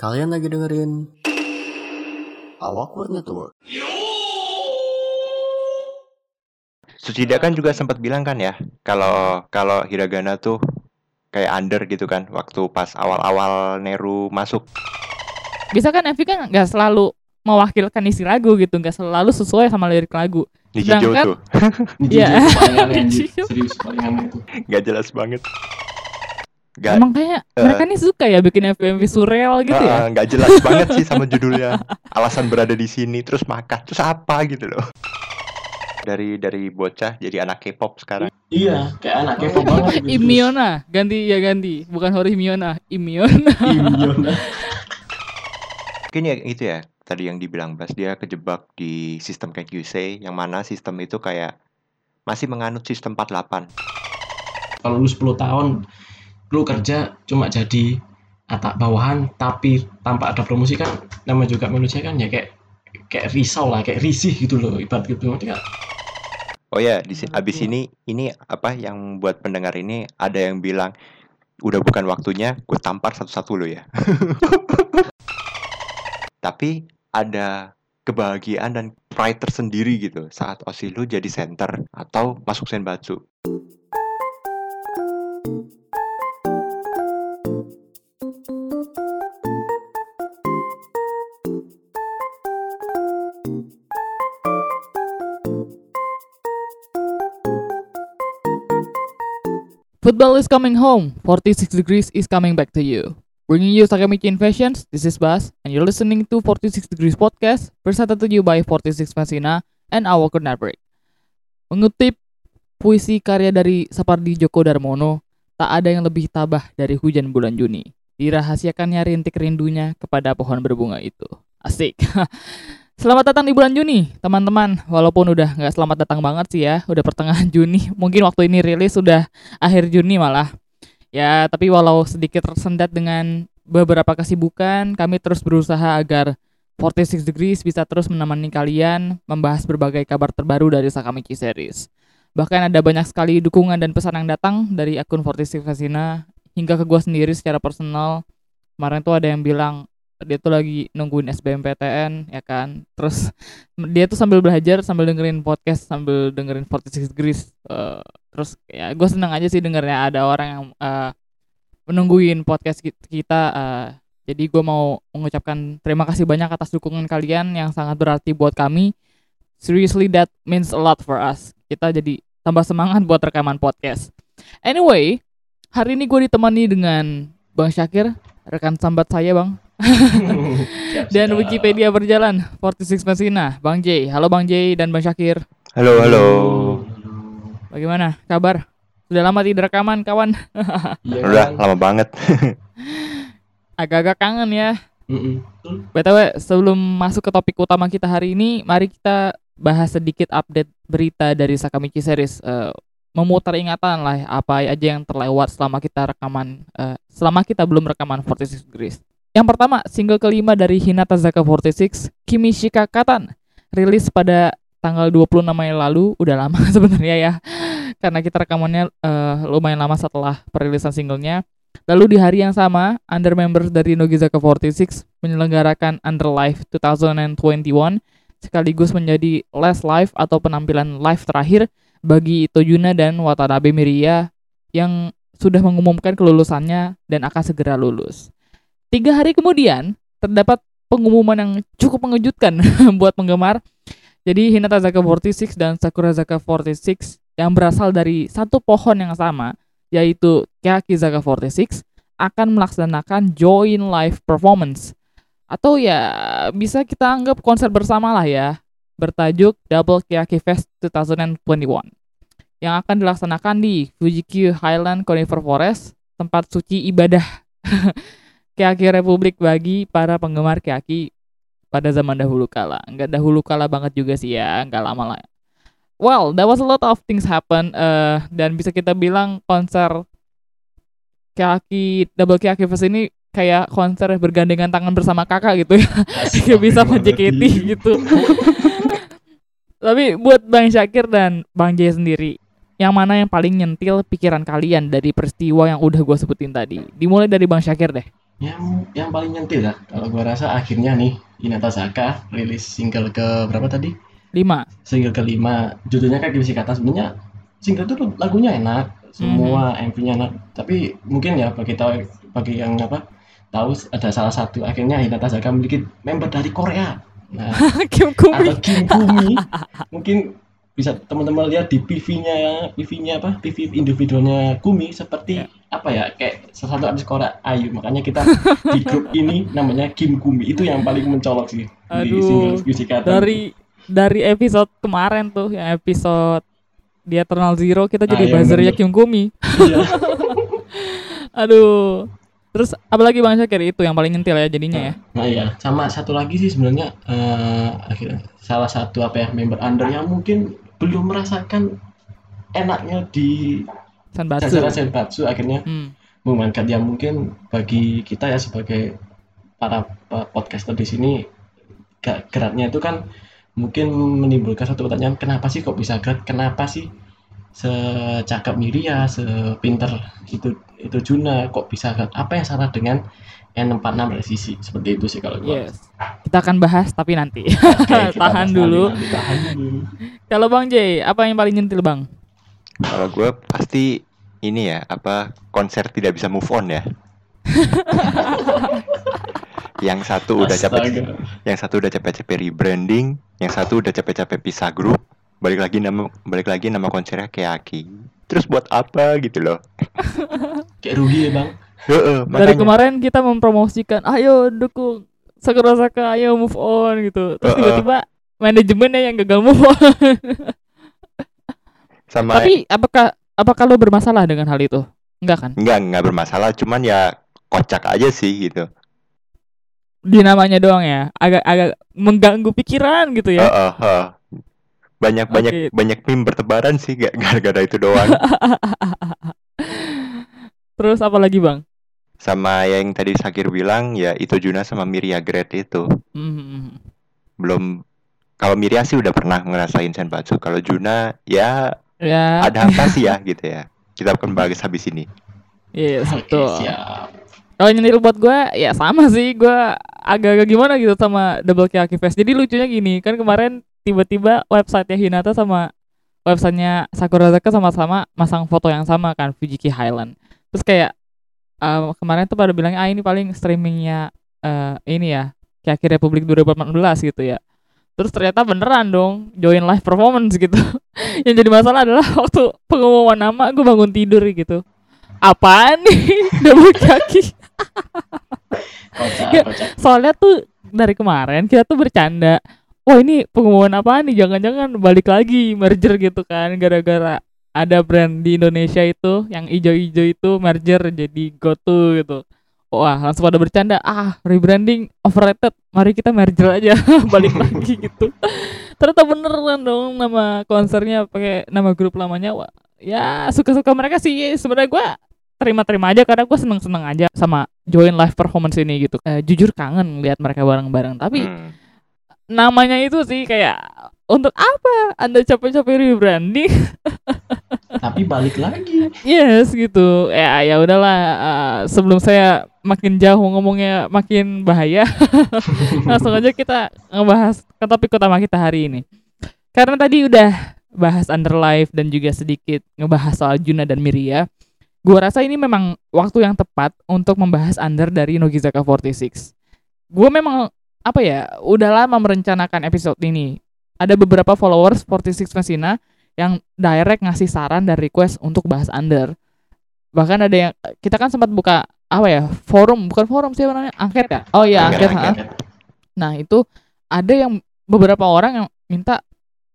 Kalian lagi dengerin Awkward Network. Sucida kan juga sempat bilang kan ya, kalau kalau hiragana tuh kayak under gitu kan, waktu pas awal-awal Neru masuk. Bisa kan MV kan nggak selalu mewakilkan isi lagu gitu, nggak selalu sesuai sama lirik lagu. Nijijo Sedangkan- tuh, Iya. Iya. Serius paling aneh itu. nggak jelas banget. Nggak, Emang kayak eh. mereka nih suka ya bikin MV-MV surreal gitu ya. Ah, nggak jelas banget sih sama judulnya. Alasan berada di sini terus makan, terus apa gitu loh. Dari dari bocah jadi anak K-pop sekarang. Iya, kayak anak kepo banget. gitu. Imiona, ganti ya ganti, bukan Hori Miona, Imiona. Imiona. Mungkin ya itu ya tadi yang dibilang Bas dia kejebak di sistem kayak QC yang mana sistem itu kayak masih menganut sistem 48. Kalau lu 10 tahun lu kerja cuma jadi atap bawahan tapi tanpa ada promosi kan nama juga manusia kan ya kayak kayak risau lah, kayak risih gitu loh ibarat gitu. Oh ya, di abis ini ini apa yang buat pendengar ini ada yang bilang udah bukan waktunya gue tampar satu-satu lo ya. Tapi ada kebahagiaan dan pride tersendiri gitu saat Osilu jadi center atau masuk Senbatsu. Football is coming home. 46 degrees is coming back to you. Bringing you Sakamichi Invasions, this is Bas, and you're listening to 46 Degrees Podcast, presented to you by 46 Fasina and our Network. Mengutip puisi karya dari Sapardi Djoko Darmono, tak ada yang lebih tabah dari hujan bulan Juni. Dirahasiakannya rintik rindunya kepada pohon berbunga itu. Asik. Selamat datang di bulan Juni, teman-teman. Walaupun udah nggak selamat datang banget sih ya, udah pertengahan Juni. Mungkin waktu ini rilis sudah akhir Juni malah. Ya, tapi walau sedikit tersendat dengan beberapa kesibukan, kami terus berusaha agar 46 Degrees bisa terus menemani kalian membahas berbagai kabar terbaru dari Sakamichi Series. Bahkan ada banyak sekali dukungan dan pesan yang datang dari akun 46 Fasina hingga ke gua sendiri secara personal. Kemarin tuh ada yang bilang dia tuh lagi nungguin SBMPTN ya kan. Terus dia tuh sambil belajar sambil dengerin podcast sambil dengerin 46 Degrees Eh, terus ya gue seneng aja sih dengernya. Ada orang yang eh, menungguin podcast ki- kita eh, jadi gue mau mengucapkan terima kasih banyak atas dukungan kalian yang sangat berarti buat kami. Seriously that means a lot for us. Kita jadi tambah semangat buat rekaman podcast. Anyway hari ini gue ditemani dengan Bang Syakir rekan sambat saya bang dan. Wikipedia berjalan 46 Mesina Bang J halo Bang J dan Bang Syakir Halo, halo. bagaimana kabar sudah lama tidak rekaman kawan Iya Udah kan? lama banget. agak-agak kangen ya Mm-mm. BTW sebelum masuk ke topik utama kita hari ini, mari kita bahas sedikit update berita dari Sakamichi Series. Eh, memutar ingatan lah apa aja yang terlewat selama kita rekaman eh, selama kita belum rekaman 46 Degrees. Yang pertama, single kelima dari Hinata Zaka 46, Kimishika Katan, rilis pada tanggal 26 Mei lalu, udah lama sebenarnya ya. Karena kita rekamannya eh, lumayan lama setelah perilisan singlenya. Lalu di hari yang sama, under members dari Nogizaka 46 menyelenggarakan Under Live 2021 sekaligus menjadi last live atau penampilan live terakhir bagi Tojuna dan Watanabe Miria yang sudah mengumumkan kelulusannya dan akan segera lulus. Tiga hari kemudian, terdapat pengumuman yang cukup mengejutkan buat penggemar. Jadi Hinata Zaka 46 dan Sakura Zaka 46 yang berasal dari satu pohon yang sama, yaitu Keaki Zaka 46 akan melaksanakan joint live performance atau ya bisa kita anggap konser bersama lah ya bertajuk Double Keaki Fest 2021 yang akan dilaksanakan di Fuji-Q Highland Conifer Forest tempat suci ibadah Keaki Republik bagi para penggemar Keaki pada zaman dahulu kala nggak dahulu kala banget juga sih ya nggak lama lah Well, there was a lot of things happen eh, dan bisa kita bilang konser Keaki Double Keaki Fest ini kayak konser bergandengan tangan bersama kakak gitu ya. Kayak bisa JKT gitu. Tapi buat Bang Syakir dan Bang J sendiri, yang mana yang paling nyentil pikiran kalian dari peristiwa yang udah gue sebutin tadi? Dimulai dari Bang Syakir deh. Yang yang paling nyentil lah. Kalau gua rasa akhirnya nih Hinata Saka rilis single ke berapa tadi? Lima. single kelima judulnya kan Kibisi Kata sebenarnya single itu lagunya enak. Semua MV-nya enak. Tapi mungkin ya bagi tahu bagi yang apa tahu ada salah satu akhirnya Hinata Saka memiliki member dari Korea. Nah Kim Kumi. atau Kim Gumi mungkin bisa teman-teman lihat di PV-nya PV-nya apa PV individualnya Gumi seperti Ya. apa ya kayak salah satu artis Korea Ayu makanya kita di grup ini namanya Kim Gumi itu yang paling mencolok sih di Aduh, single Kibisi Kata Dari dari episode kemarin tuh, yang episode di Eternal Zero kita Ah, jadi iya, buzzernya. Kim Kumi. Iya. Aduh. Terus apalagi Bang Syakir itu yang paling nyentil ya jadinya ya. Nah iya, sama satu lagi sih sebenarnya eh, akhirnya salah satu apa ya member under yang mungkin belum merasakan enaknya di Sanbatsu. jajaran Senbatsu akhirnya Hmm. mengangkat yang mungkin bagi kita ya sebagai para podcaster di sini gak geraknya itu kan mungkin menimbulkan satu pertanyaan kenapa sih kok bisa gerak kenapa sih secakap Miria sepinter itu itu Juna kok bisa gerak apa yang salah dengan N46 resisi seperti itu sih kalau gua Yes. Kita akan bahas tapi nanti. Oke, kita Tahan bahas dulu. nanti, nanti, tahan dulu. Kalau Bang J, apa yang paling nyentil Bang? Kalau gue pasti ini ya apa konser tidak bisa move on ya. yang satu udah capek, yang satu udah capek-capek rebranding, yang satu udah capek-capek pisah grup, balik lagi nama balik lagi nama konsernya Keaki. Terus buat apa gitu loh? kayak rugi ya bang Heeh, Dari kemarin kita mempromosikan, ayo dukung Sakura Saka, ayo move on gitu. Terus tiba-tiba manajemennya yang gagal move on. Sama Tapi apakah apakah lo bermasalah dengan hal itu? Enggak kan? enggak enggak bermasalah, cuman ya kocak aja sih gitu. Di namanya doang ya, agak agak mengganggu pikiran gitu ya. Heeh, heeh. Banyak banyak Oke. banyak meme bertebaran sih gara-gara itu doang. Terus apa lagi bang? Sama yang tadi Sakir bilang ya itu Juna sama Miria Great itu. Hmm. Belum kalau Miria sih udah pernah ngerasain senbatsu. Kalau Juna ya Ya, ada apa sih ya gitu ya. Kita akan bahas habis ini. yes, oke betul. siap Kalau nyentil buat gue, ya sama sih. Gue agak-agak gimana gitu sama Double Kaki Fest. Jadi lucunya gini, kan kemarin tiba-tiba websitenya Hinata sama websitenya Sakura Zaka sama-sama masang foto yang sama kan, Fujiki Highland. Terus kayak eh, kemarin tuh pada bilang, ah ini paling streamingnya eh, ini ya, Kaki Republik 2018 gitu ya. Terus ternyata beneran dong join live performance gitu. yang jadi masalah adalah waktu pengumuman nama gue bangun tidur gitu. Apaan nih double kaki? Ya. soalnya tuh dari kemarin kita tuh bercanda wah ini pengumuman apa nih jangan-jangan balik lagi merger gitu kan gara-gara ada brand di Indonesia itu yang ijo-ijo itu merger jadi GoTo gitu wah langsung pada bercanda ah rebranding overrated mari kita merger aja balik lagi gitu ternyata beneran dong nama konsernya pakai nama grup lamanya wah ya suka-suka mereka sih sebenarnya gua terima-terima aja karena gue seneng-seneng aja sama join live performance ini gitu. Eh, jujur kangen lihat mereka bareng-bareng. Tapi Hmm. namanya itu sih kayak untuk apa Anda capek-capek rebranding? tapi balik lagi yes gitu. Ya ya udahlah eh, sebelum saya makin jauh ngomongnya makin bahaya. Langsung aja kita ngebahas ke topik utama kita hari ini. Karena tadi udah bahas Underlife dan juga sedikit ngebahas soal Juna dan Miria. Gua rasa ini memang waktu yang tepat untuk membahas Under dari Nogizaka 46. Gue memang apa ya, udah lama merencanakan episode ini. Ada beberapa followers 46 Messina yang direct ngasih saran dan request untuk bahas Under. Bahkan ada yang kita kan sempat buka apa ya, forum, bukan forum sih namanya, angket ya. Oh iya, angket, Angket, ha. Nah, itu ada yang beberapa orang yang minta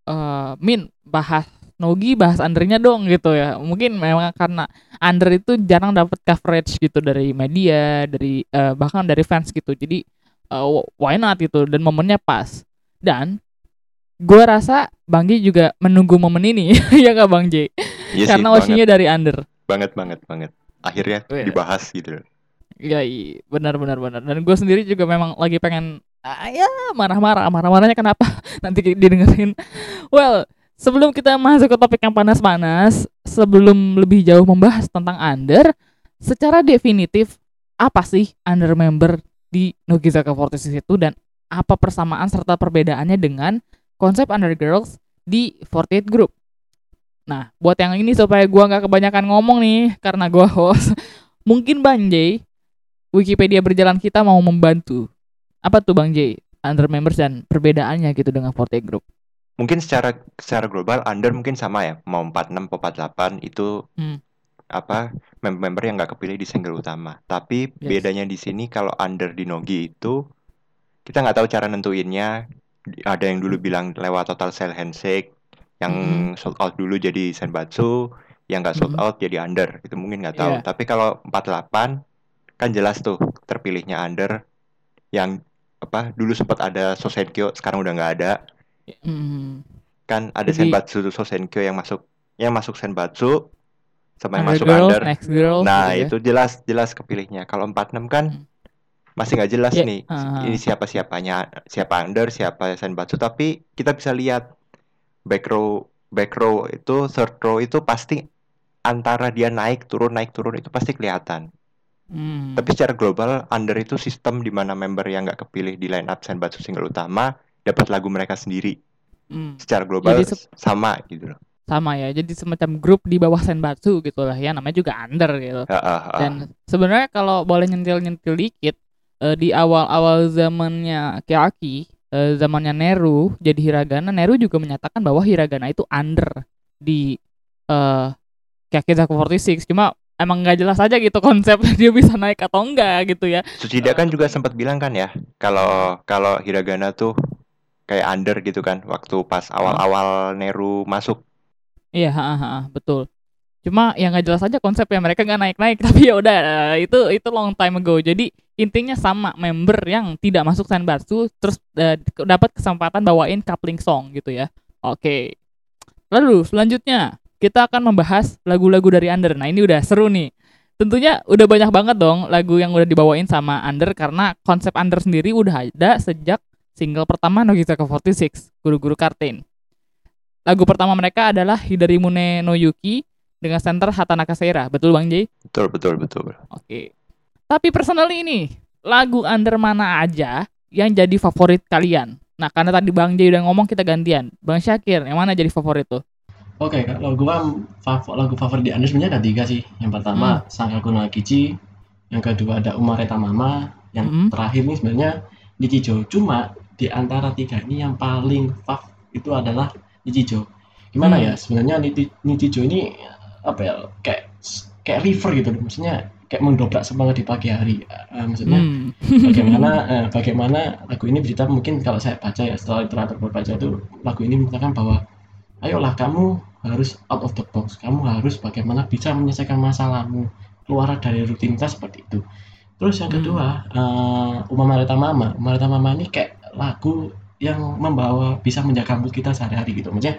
eh Min bahas Nogi bahas undernya dong gitu ya. Mungkin memang karena under itu jarang dapat coverage gitu dari media, dari eh, bahkan dari fans gitu. Jadi eh, why not gitu dan momennya pas. Dan gua rasa Bang J juga menunggu momen ini ya nggak Bang J? Iya sih, karena osinya dari under. banget banget banget. Akhirnya Oh, iya. dibahas gitu. Ya iya, benar benar benar. Dan gue sendiri juga memang lagi pengen ah, ya marah-marah, marah-marahnya kenapa? Nanti didengerin. Well, sebelum kita masuk ke topik yang panas-panas, sebelum lebih jauh membahas tentang under, secara definitif apa sih under member di Nogizaka 46 itu dan apa persamaan serta perbedaannya dengan konsep under girls di 48 group. Nah, buat yang ini supaya gua nggak kebanyakan ngomong nih karena gua host, mungkin Bang J Wikipedia berjalan kita mau membantu. Apa tuh Bang J? Under members dan perbedaannya gitu dengan 48 group. Mungkin secara secara global under mungkin sama ya, mau 46 atau 48 itu Hmm. apa member-member yang nggak kepilih di single utama. Tapi Yes. bedanya di sini kalau under di Nogi itu kita nggak tahu cara nentuinnya. Ada yang dulu bilang lewat total sell handshake, yang Mhm. sold out dulu jadi senbatsu, yang nggak sold Mhm. out jadi under. Itu mungkin nggak tahu. Iya. Tapi kalau 48 kan jelas tuh terpilihnya under yang apa dulu sempat ada Sosenkyo sekarang udah nggak ada Hmm. kan ada Jadi- Senbatsu Sosenkyo yang masuk yang masuk Senbatsu sama yang Under masuk girl, under next girl. Nah, gitu ya. itu jelas jelas kepilihnya. Kalau 46 kan Hmm. Masih nggak jelas Ya, nih. ah. Ini siapa siapanya, siapa under, siapa senbatsu, tapi kita bisa lihat back row back row itu third row itu pasti antara dia naik turun naik turun itu pasti kelihatan. Hmm. Tapi secara global under itu sistem di mana member yang nggak kepilih di line up senbatsu single utama dapat lagu mereka sendiri. Hmm. Secara global Jadi sep- sama gitu loh. sama ya jadi semacam grup di bawah senbatsu gitu lah ya namanya juga under gitu Ha, ha, ha. dan sebenarnya kalau boleh nyentil nyentil dikit eh, di awal awal zamannya Kiyaki eh, zamannya Neru jadi hiragana Neru juga menyatakan bahwa hiragana itu under di eh Kiyaki Zaku 46 cuma emang nggak jelas aja gitu konsep dia bisa naik atau enggak gitu ya Tsuchida kan juga sempat bilang kan ya, kalau kalau hiragana tuh kayak under gitu kan, waktu pas awal-awal Neru masuk. Iya, ha, ha, ha, betul. Cuma yang nggak jelas aja konsepnya mereka nggak naik-naik tapi ya udah itu itu long time ago. Jadi intinya sama member yang tidak masuk Senbatsu terus ke- dapat kesempatan bawain coupling song gitu ya. Oke. Lalu selanjutnya kita akan membahas lagu-lagu dari Under. Nah, ini udah seru nih. Tentunya udah banyak banget dong lagu yang udah dibawain sama Under karena konsep Under sendiri udah ada sejak single pertama Nogizaka 46, Guru-Guru Karten. Lagu pertama mereka adalah Hidarimune no Yuki dengan center Hatanaka Seira. Betul Bang Jay? Betul, betul, betul. Oke. Tapi personally ini, lagu under mana aja yang jadi favorit kalian? Nah, karena tadi Bang Jay udah ngomong kita gantian. Bang Syakir, yang mana jadi favorit tuh? Oke, kalau gua fav- lagu favorit di Under sebenarnya ada tiga sih. Yang pertama Sankaku no Akichi, yang kedua ada Umareta Mama, yang Hmm. terakhir nih sebenarnya Nichijo. Cuma di antara tiga ini yang paling fav itu adalah Nichijo. Gimana Hmm. ya? Sebenarnya Nichi- Nichijo ini apa ya? Kayak kayak river gitu loh. Maksudnya kayak mendobrak semangat di pagi hari. Eh, maksudnya Hmm. bagaimana eh, bagaimana lagu ini bercerita mungkin kalau saya baca ya setelah literatur berbaca itu lagu ini menyatakan bahwa ayolah kamu harus out of the box kamu harus bagaimana bisa menyelesaikan masalahmu keluar dari rutinitas seperti itu terus yang Hmm. kedua eh Uma Marita Mama Uma Marita Mama ini kayak lagu yang membawa bisa menjaga mood kita sehari-hari gitu maksudnya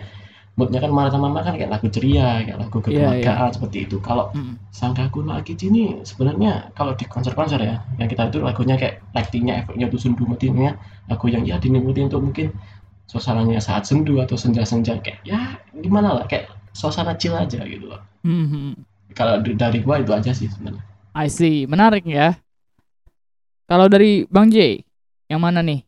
moodnya kan Uma Marita Mama kan kayak lagu ceria kayak lagu Iya, iya. kekeluargaan seperti itu kalau Hmm. Sangkaku no Akichi ini sebenarnya kalau di konser-konser ya yang kita itu lagunya kayak lightingnya efeknya tuh sendu metinnya lagu yang ya dinikmati untuk mungkin suasananya saat sendu atau senja-senja kayak ya gimana lah kayak suasana chill aja gitu loh Hmm, hmm. kalau dari gua itu aja sih sebenarnya I see, menarik ya. Kalau dari Bang J, yang mana nih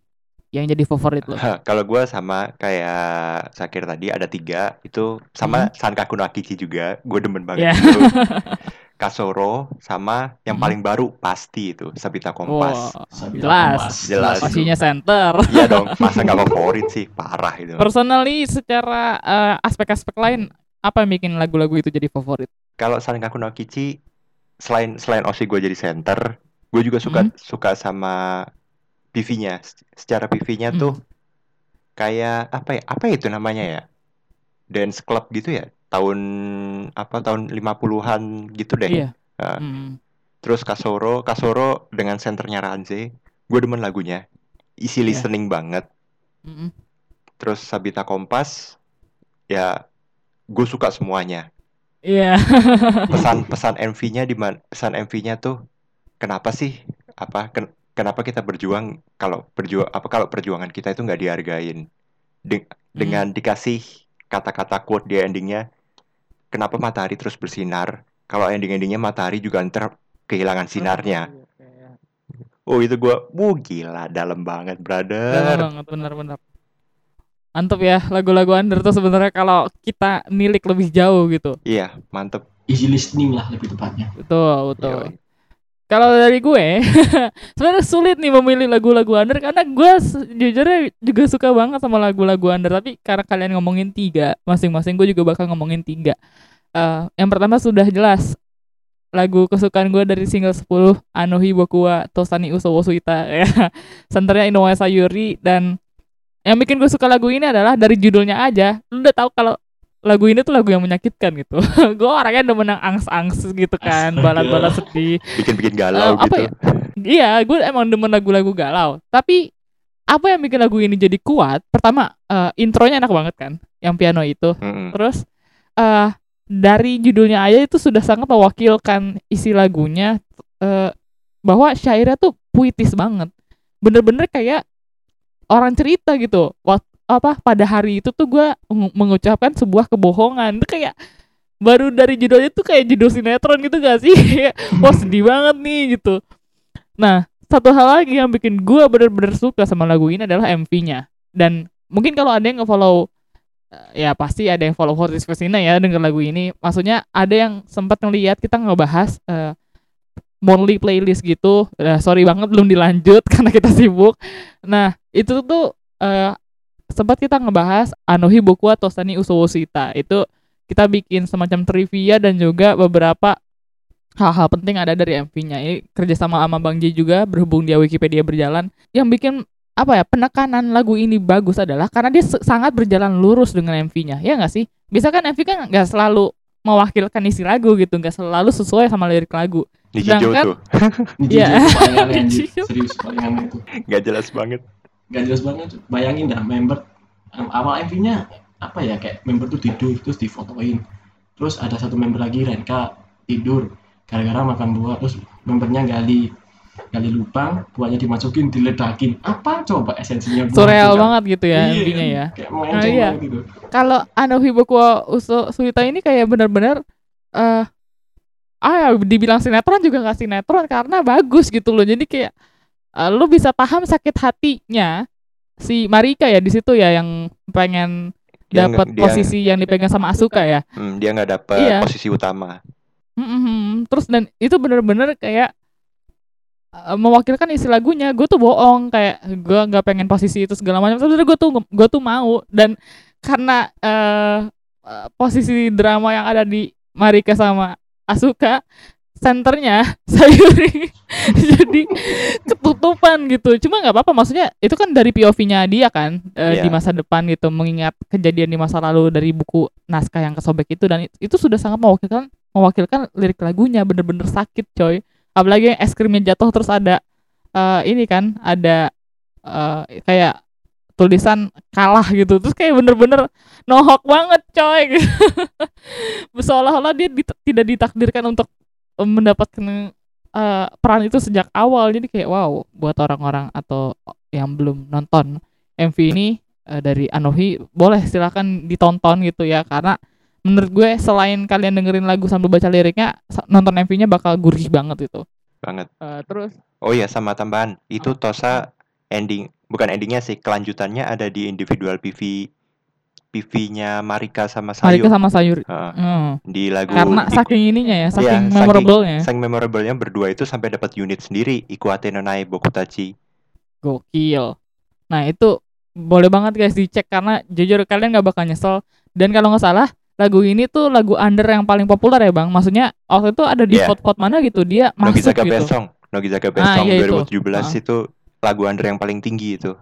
yang jadi favorit lo? Kalau gua sama kayak Sakir tadi ada tiga itu sama Sankaku no Akichi juga. Gue demen banget Iya. itu. Kasoro sama yang Hmm. paling baru pasti itu Sabita Kompas. Wah, Sabita jelas, Kompas. Jelas. pastinya center. Iya dong, masa nggak favorit sih, parah itu. Personally, secara eh, aspek-aspek lain, apa yang bikin lagu-lagu itu jadi favorit? Kalau Sankaku no Akichi selain selain Oshi gue jadi center, gue juga suka Hmm. suka sama PV-nya. Secara PV-nya Hmm. tuh kayak apa ya? Apa itu namanya ya? Dance club gitu ya? Tahun apa tahun 50-an gitu deh. Iya. Nah, Hmm. Terus Kasoro, Kasoro dengan senternya Ranze, gue demen lagunya. Isi Iya. listening banget. Mm-mm. Terus Sabita Kompas, ya gue suka semuanya. Iya. Pesan pesan MV-nya di mana? Pesan MV-nya tuh kenapa sih? Apa? ken- kenapa kita berjuang kalau berjuang apa kalau perjuangan kita itu nggak dihargain? De- dengan dikasih kata-kata quote di endingnya, kenapa matahari terus bersinar? Kalau ending-endingnya matahari juga ntar kehilangan sinarnya. Oh itu gua, wuh gila, dalam banget, Dalam brother. banget benar-benar. Mantep ya lagu-lagu under tuh sebenarnya kalau kita nilik lebih jauh gitu. Iya, mantep. easy listening lah lebih tepatnya Betul, betul. Yoi. Kalau dari gue, sebenarnya sulit nih memilih lagu-lagu under karena gue sejujurnya juga suka banget sama lagu-lagu under. Tapi karena kalian ngomongin tiga, masing-masing gue juga bakal ngomongin tiga. Eh, yang pertama sudah jelas lagu kesukaan gue dari single 10 Anohi Bokuwa Tosani Usowo Suita ya. Senternya Inoue Sayuri dan yang bikin gue suka lagu ini adalah dari judulnya aja. Lu udah tahu kalau lagu ini tuh lagu yang menyakitkan gitu. gue orangnya udah menang angs-angs gitu kan, Astaga. balad-balad sedih. Bikin-bikin galau Eh, apa gitu. ya? Iya, gue emang demen lagu-lagu galau. Tapi apa yang bikin lagu ini jadi kuat? Pertama, eh, intronya enak banget kan, yang piano itu. Mm-mm. Terus eh dari judulnya aja itu sudah sangat mewakilkan isi lagunya eh bahwa syairnya tuh puitis banget. Bener-bener kayak orang cerita gitu. Waktu apa pada hari itu tuh gue mengucapkan sebuah kebohongan. Itu kayak baru dari judulnya tuh kayak judul sinetron gitu gak sih? Wah sedih banget nih gitu. Nah satu hal lagi yang bikin gue bener-bener suka sama lagu ini adalah MV-nya. Dan mungkin kalau ada yang nge-follow eh, ya pasti ada yang follow Fortis Vesina ya denger lagu ini. Maksudnya ada yang sempat ngeliat kita ngebahas eh, monthly playlist gitu. Eh, sorry banget belum dilanjut karena kita sibuk. Nah itu tuh eh, sempat kita ngebahas Anohi Bokuwa Tosani Usowoshita. Itu kita bikin semacam trivia dan juga beberapa hal-hal penting ada dari MV-nya. Ini kerjasama sama Bang J juga berhubung dia Wikipedia berjalan. Yang bikin apa ya penekanan lagu ini bagus adalah karena dia sangat berjalan lurus dengan MV-nya. Ya nggak sih? Bisa kan MV kan nggak selalu mewakilkan isi lagu gitu, nggak selalu sesuai sama lirik lagu. Sedangkan- tuh, Iya. serius nggak jelas banget. Gak jelas banget bayangin dah member em, awal MV-nya apa ya kayak member tuh tidur terus difotoin terus ada satu member lagi Renka tidur gara-gara makan buah terus membernya gali gali lubang buahnya dimasukin diledakin apa coba esensinya buah Surreal kan? banget gitu ya Iya, MV-nya ya. kayak melenceng iya. gitu kalau Anohi Bokuwa Uso Suita ini kayak benar-benar eh ah ya, dibilang sinetron juga nggak sinetron karena bagus gitu loh jadi kayak eh, lu bisa paham sakit hatinya si Marika ya di situ ya yang pengen dapat posisi yang dipegang sama Asuka ya Hmm, dia nggak dapet Iya. posisi utama. Mm-mm. terus dan itu bener-bener kayak eh, mewakilkan isi lagunya gue tuh bohong kayak gue nggak pengen posisi itu segala macam sebenarnya gue tuh gue tuh mau dan karena eh, posisi drama yang ada di Marika sama Asuka senternya Sayuri ketutupan gitu cuma nggak apa-apa maksudnya itu kan dari POV-nya dia kan Iya. di masa depan gitu mengingat kejadian di masa lalu dari buku naskah yang kesobek itu dan itu sudah sangat mewakilkan mewakilkan lirik lagunya bener-bener sakit coy apalagi yang es krimnya jatuh terus ada eh, ini kan ada eh, kayak tulisan kalah gitu terus kayak bener-bener nohok banget coy seolah-olah dia dit- tidak ditakdirkan untuk mendapatkan eh, peran itu sejak awal. Jadi kayak wow buat orang-orang atau yang belum nonton MV ini eh, dari Anohi boleh silakan ditonton gitu ya. Karena menurut gue selain kalian dengerin lagu sambil baca liriknya nonton MV-nya bakal gurih banget itu. Banget. Eh, terus? Oh iya sama tambahan, itu Tosa ending bukan endingnya sih, kelanjutannya ada di individual PV PV-nya Marika sama Sayu. Marika sama Sayuri Heeh, Hmm. di lagu karena Iku- saking ininya ya saking saking- memorable-nya Sang memorable-nya berdua itu sampai dapat unit sendiri, Ikuate no Nae Bokutachi. gokil nah itu boleh banget guys dicek karena jujur kalian nggak bakal nyesel dan kalau nggak salah lagu ini tuh lagu under yang paling populer ya bang maksudnya waktu itu ada di Iya. vote-vote mana gitu dia masuk Nogizaga gitu Best Song, Nogizaga Best Ah, iya itu. 2017 Ah. itu lagu under yang paling tinggi itu.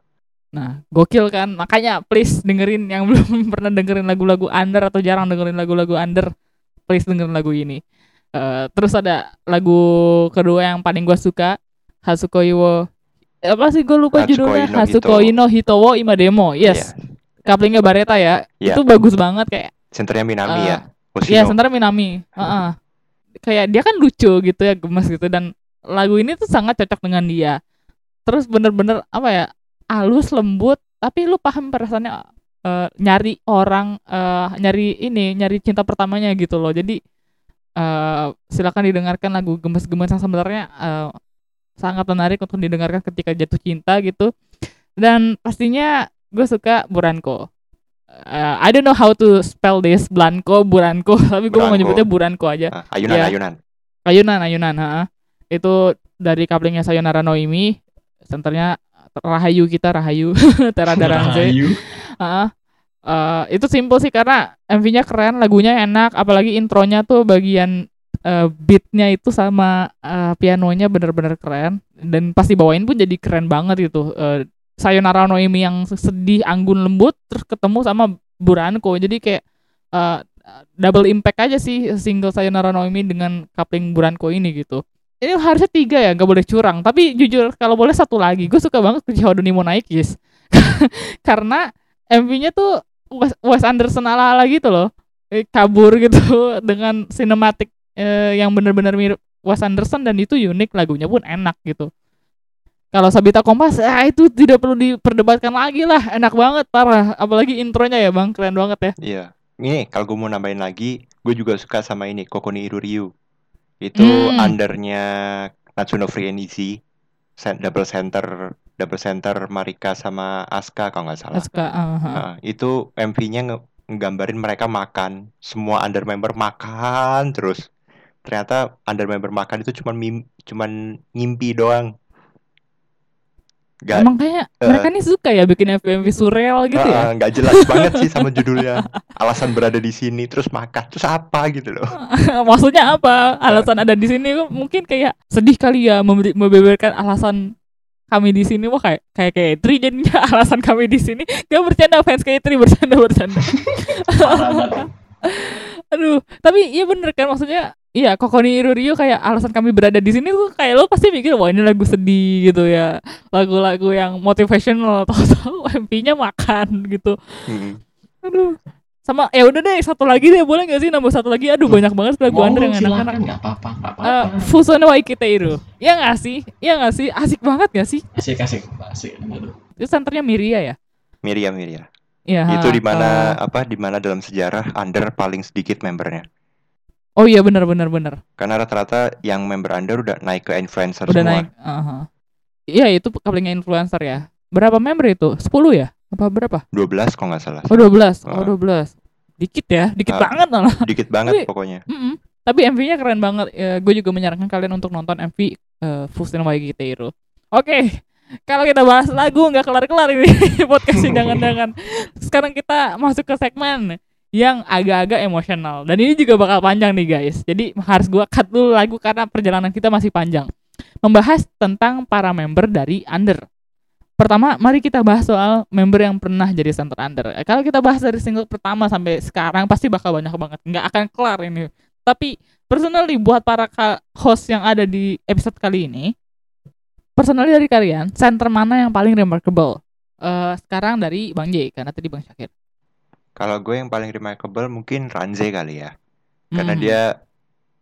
Nah, gokil kan? Makanya please dengerin yang belum pernah dengerin lagu-lagu under atau jarang dengerin lagu-lagu under, please dengerin lagu ini. Eh, terus ada lagu kedua yang paling gua suka, Hasukoi wo eh, apa sih gue lupa Hatsukoi judulnya no Hasukoi no Hitowo Ima Demo yes Iya. couplingnya Bareta ya Iya. itu bagus banget kayak Centernya Minami Eh, ya. Iya, sementara Minami. Heeh. Kayak dia kan lucu gitu ya, gemes gitu dan lagu ini tuh sangat cocok dengan dia. Terus bener-bener apa ya? Halus, lembut, tapi lu paham perasaannya eh, nyari orang eh, nyari ini, nyari cinta pertamanya gitu loh. Jadi eh silakan didengarkan lagu gemes-gemes yang sebenarnya eh, sangat menarik untuk didengarkan ketika jatuh cinta gitu dan pastinya gue suka Buranko Uh, I don't know how to spell this Blanco Buranko tapi gue mau nyebutnya Buranko aja Ah, ayunan Iya. ayunan Ayunan Ayunan ha. itu dari couplingnya Sayonara Noimi senternya Rahayu kita Rahayu Ranze Rahayu. Heeh. Eh, itu simple sih karena MV-nya keren, lagunya enak, apalagi intronya tuh bagian eh, beatnya itu sama eh, pianonya bener-bener keren dan pas dibawain pun jadi keren banget gitu. Eh, Sayonara Noemi yang sedih, anggun, lembut terus ketemu sama Buranko. Jadi kayak eh, double impact aja sih single Sayonara Noemi dengan coupling Buranko ini gitu. Ini harusnya tiga ya, nggak boleh curang. Tapi jujur kalau boleh satu lagi, gue suka banget ke Chihodo ni Monaikis. Karena MV-nya tuh Wes, Anderson ala-ala gitu loh. Eh, kabur gitu dengan sinematik eh, yang benar-benar mirip Wes Anderson dan itu unik lagunya pun enak gitu. Kalau Sabita Kompas, ah itu tidak perlu diperdebatkan lagi lah, enak banget parah. Apalagi intronya ya bang, keren banget ya. Iya. Ini kalau gue mau nambahin lagi, gue juga suka sama ini Kokoni Iruryu. Itu Hmm. undernya Natsuno Free and Easy, double center, double center Marika sama Aska kalau nggak salah. Suka, ah, ah. Nah, itu MV-nya nggambarin mereka makan, semua under member makan terus. Ternyata under member makan itu cuman mim cuman ngimpi doang. Gak, Emang kayak eh. mereka nih suka ya bikin MV-MV surreal gitu ya. Heeh, nggak jelas banget sih sama judulnya. Alasan berada di sini terus makan terus apa gitu loh. Maksudnya apa? Alasan ada di sini mungkin kayak sedih kali ya membeberkan alasan kami di sini wah kayak kayak K3 jadinya alasan kami di sini gak bercanda fans K3 bercanda bercanda banget. aduh tapi iya bener kan maksudnya iya Kokoni Irurio kayak alasan kami berada di sini tuh kayak lo pasti mikir wah ini lagu sedih gitu ya lagu-lagu yang motivational tahu-tahu MP-nya makan gitu Mm. aduh sama ya udah deh satu lagi deh boleh gak sih nambah satu lagi aduh banyak banget lagu Mau yang silakan enak-enak nggak apa-apa, nggak Eh, apa-apa. Fusono Waikiteiru Ya gak sih? Ya gak sih? Asik banget gak sih? Asik asik asik. Aduh. Itu senternya Miria ya? Miria Miria. Iya itu di mana eh, apa di mana dalam sejarah under paling sedikit membernya. Oh iya benar benar benar Karena rata-rata yang member under udah naik ke influencer Udah semua. naik. Iya itu couplingnya influencer ya Berapa member itu? 10 ya? Apa berapa? 12 kalau nggak salah. Oh 12 Ah. Oh 12 Dikit ya Dikit Ah. banget malah Dikit banget Tapi- pokoknya. Mm-mm. Tapi MV-nya keren banget ya, Gue juga menyarankan kalian untuk nonton MV uh, Fusono Waikiteiru Oke kalau kita bahas lagu nggak kelar-kelar ini podcastnya jangan-jangan. Sekarang kita masuk ke segmen yang agak-agak emosional dan ini juga bakal panjang nih guys. Jadi harus gua cut dulu lagu karena perjalanan kita masih panjang. Membahas tentang para member dari Under. Pertama, mari kita bahas soal member yang pernah jadi center Under. Kalau kita bahas dari single pertama sampai sekarang pasti bakal banyak banget. Nggak akan kelar ini. Tapi personally buat para host yang ada di episode kali ini, personally dari kalian, center mana yang paling remarkable? Eh sekarang dari Bang J, karena tadi Bang Syakir. Kalau gue yang paling remarkable mungkin Ranze kali ya. Karena Hmm. dia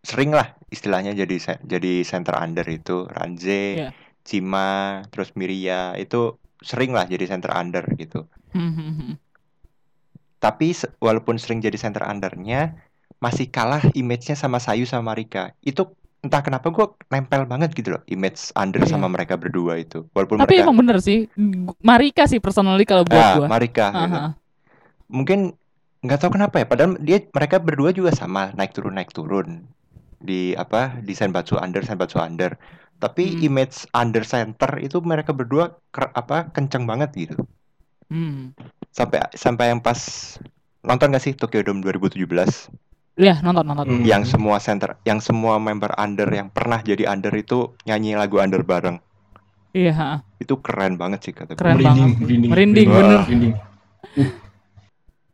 sering lah istilahnya jadi jadi center under itu Ranze, Iya. Cima, terus Miria itu sering lah jadi center under gitu. Hmm. Tapi walaupun sering jadi center undernya masih kalah image-nya sama Sayu sama Marika. Itu entah kenapa gue nempel banget gitu loh image under Iya. sama mereka berdua itu. Walaupun Tapi mereka emang bener sih, Marika sih personally kalau buat Ah, gua. Marika gitu. Mungkin nggak tahu kenapa ya. Padahal dia mereka berdua juga sama naik turun naik turun di apa di Senbatsu under Senbatsu under. Tapi Hmm. image under center itu mereka berdua ker- apa kenceng banget gitu. Hmm. Sampai sampai yang pas nonton gak sih Tokyo Dome 2017 Iya, nonton nonton. Hmm. yang semua center yang semua member under yang pernah jadi under itu nyanyi lagu under bareng. Iya. Itu keren banget sih kata gue. Keren merinding, banget. merinding, Merinding, bener. merinding.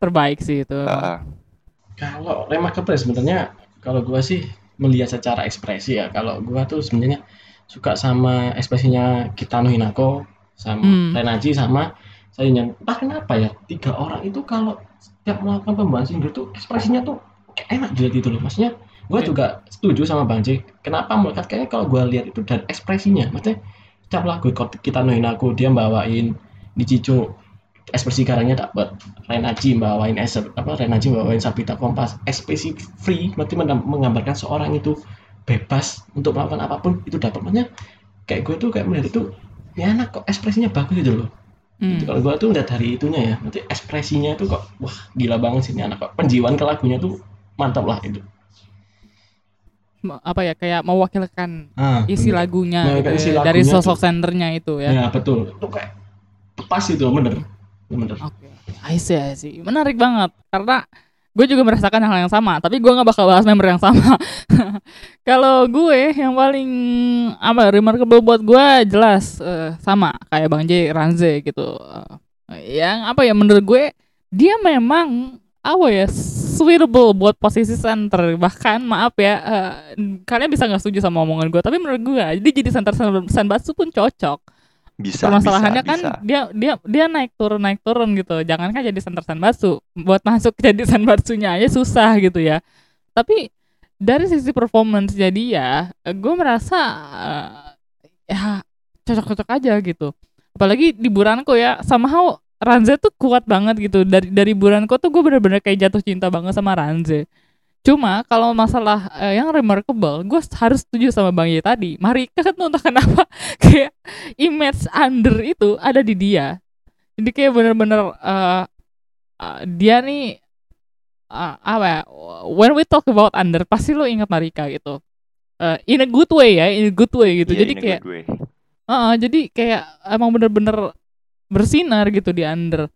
Terbaik sih itu. Ah, Kalau remarkable sebenarnya kalau gua sih melihat secara ekspresi ya. Kalau gua tuh sebenarnya suka sama ekspresinya Kitano Hinako sama Hmm. Renaji sama Sayunya. Entah kenapa ya tiga orang itu kalau setiap melakukan pembahasan single tuh ekspresinya tuh kayak enak dilihat itu loh. Maksudnya gua Oke. juga setuju sama Bang J. Kenapa melekat kayaknya kalau gua lihat itu dari ekspresinya. Maksudnya setiap lagu Kitano Hinako dia bawain Nichicho ekspresi karangnya dapat Renaji bawain es apa Renaji bawain Sabita Kompas ekspresi free berarti menggambarkan seorang itu bebas untuk melakukan apa pun itu dapat makanya kayak gue tuh kayak melihat itu ya anak kok ekspresinya bagus gitu loh Hmm. Gitu. kalau gue tuh lihat dari itunya ya nanti ekspresinya tuh kok wah gila banget sih ini anak kok penjiwaan ke lagunya tuh mantap lah itu apa ya kayak mewakilkan ah, isi bener. lagunya Nah, gitu isi ya, dari lagunya sosok tuh. sendernya itu ya. ya betul itu kayak pas itu bener bener Oke, I see, I see. Menarik banget karena gue juga merasakan hal yang sama, tapi gue nggak bakal bahas member yang sama. Kalau gue yang paling apa remarkable buat gue jelas eh, sama kayak Bang J Ranze gitu. Eh, yang apa ya menurut gue dia memang apa ya suitable buat posisi center bahkan maaf ya eh, kalian bisa nggak setuju sama omongan gue tapi menurut gue dia jadi center Sanbatsu pun cocok Bisa, permasalahannya bisa, kan bisa. dia dia dia naik turun naik turun gitu. Jangan kan jadi center Sanbatsu buat masuk jadi Sanbatsunya aja susah gitu ya. Tapi dari sisi performance jadi ya gue merasa eh, ya cocok-cocok aja gitu. Apalagi di Buranko ya somehow Ranze tuh kuat banget gitu. Dari dari Buranko tuh gue bener-bener kayak jatuh cinta banget sama Ranze Cuma kalau masalah eh, yang remarkable, gue harus setuju sama Bang Ye tadi. Marika kan tuh entah kenapa kayak image under itu ada di dia. Jadi kayak bener-bener eh, eh, dia nih eh, apa ya? When we talk about under, pasti lo ingat Marika gitu. Eh, in a good way ya, in a good way gitu. Iya, jadi kayak way. Heeh, jadi kayak emang bener-bener bersinar gitu di under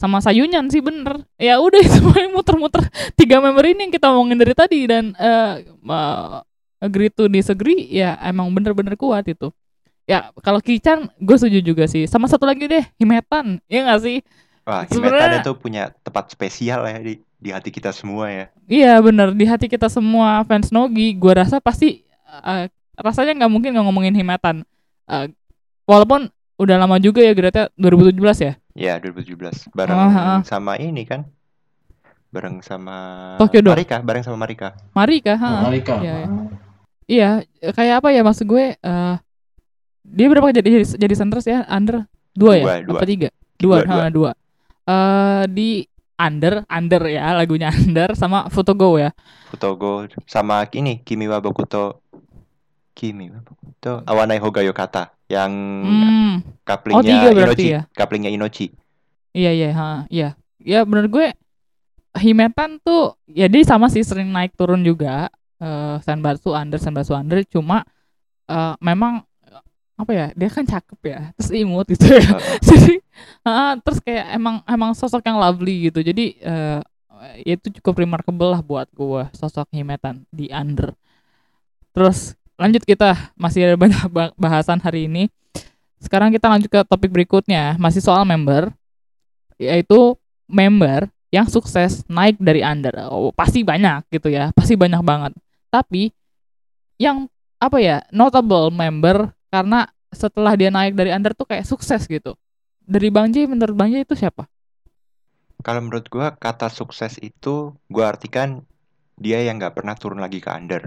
sama Sayunyan sih bener. Ya udah itu paling muter-muter. Tiga member ini yang kita omongin dari tadi dan eh uh, agree to disagree ya emang bener-bener kuat itu. Ya kalau Kichan gue setuju juga sih. Sama satu lagi deh Himetan. Ya nggak sih? Wah, Sebenarnya- itu punya tempat spesial ya di di hati kita semua ya. iya bener. Di hati kita semua fans Nogi gue rasa pasti eh, rasanya nggak mungkin nggak ngomongin Himetan. Eh, walaupun udah lama juga ya Greta 2017 ya Ya, 2017 bareng Ah, ah. sama ini kan. Bareng sama Tokyo Dome. Marika, bareng sama Marika. Marika ha Marika Iya, iya. Iya, kayak apa ya maksud gue? eh dia berapa jadi jadi, jadi centers ya? Under dua ya? Dua, dua. Apa tiga? Dua, Dua, ha, dua. Eh di under, under ya lagunya under sama Futogo ya. Futogo sama ini Kimi wa Bokuto Kimi wa Bokuto Awanai Hogayo Kata yang Hmm, kaplingnya Oh, tiga berarti Inochi, ya? kaplingnya Inochi. iya iya, ha, iya. Ya bener gue Himetan tuh ya dia sama sih sering naik turun juga. Eh Sanbatsu under, Sanbatsu under cuma eh memang apa ya? Dia kan cakep ya. Terus imut gitu ya. Uh, jadi ah, terus kayak emang emang sosok yang lovely gitu jadi ya itu cukup remarkable lah buat gua sosok Himetan di under terus lanjut kita masih ada banyak ba- bahasan hari ini. Sekarang kita lanjut ke topik berikutnya. Masih soal member yaitu member yang sukses naik dari under. Oh, pasti banyak gitu ya pasti banyak banget. Tapi yang apa ya notable member karena setelah dia naik dari under tuh kayak sukses gitu. Dari Bang J menurut Bang J itu siapa? kalau menurut gua kata sukses itu gua artikan dia yang nggak pernah turun lagi ke under.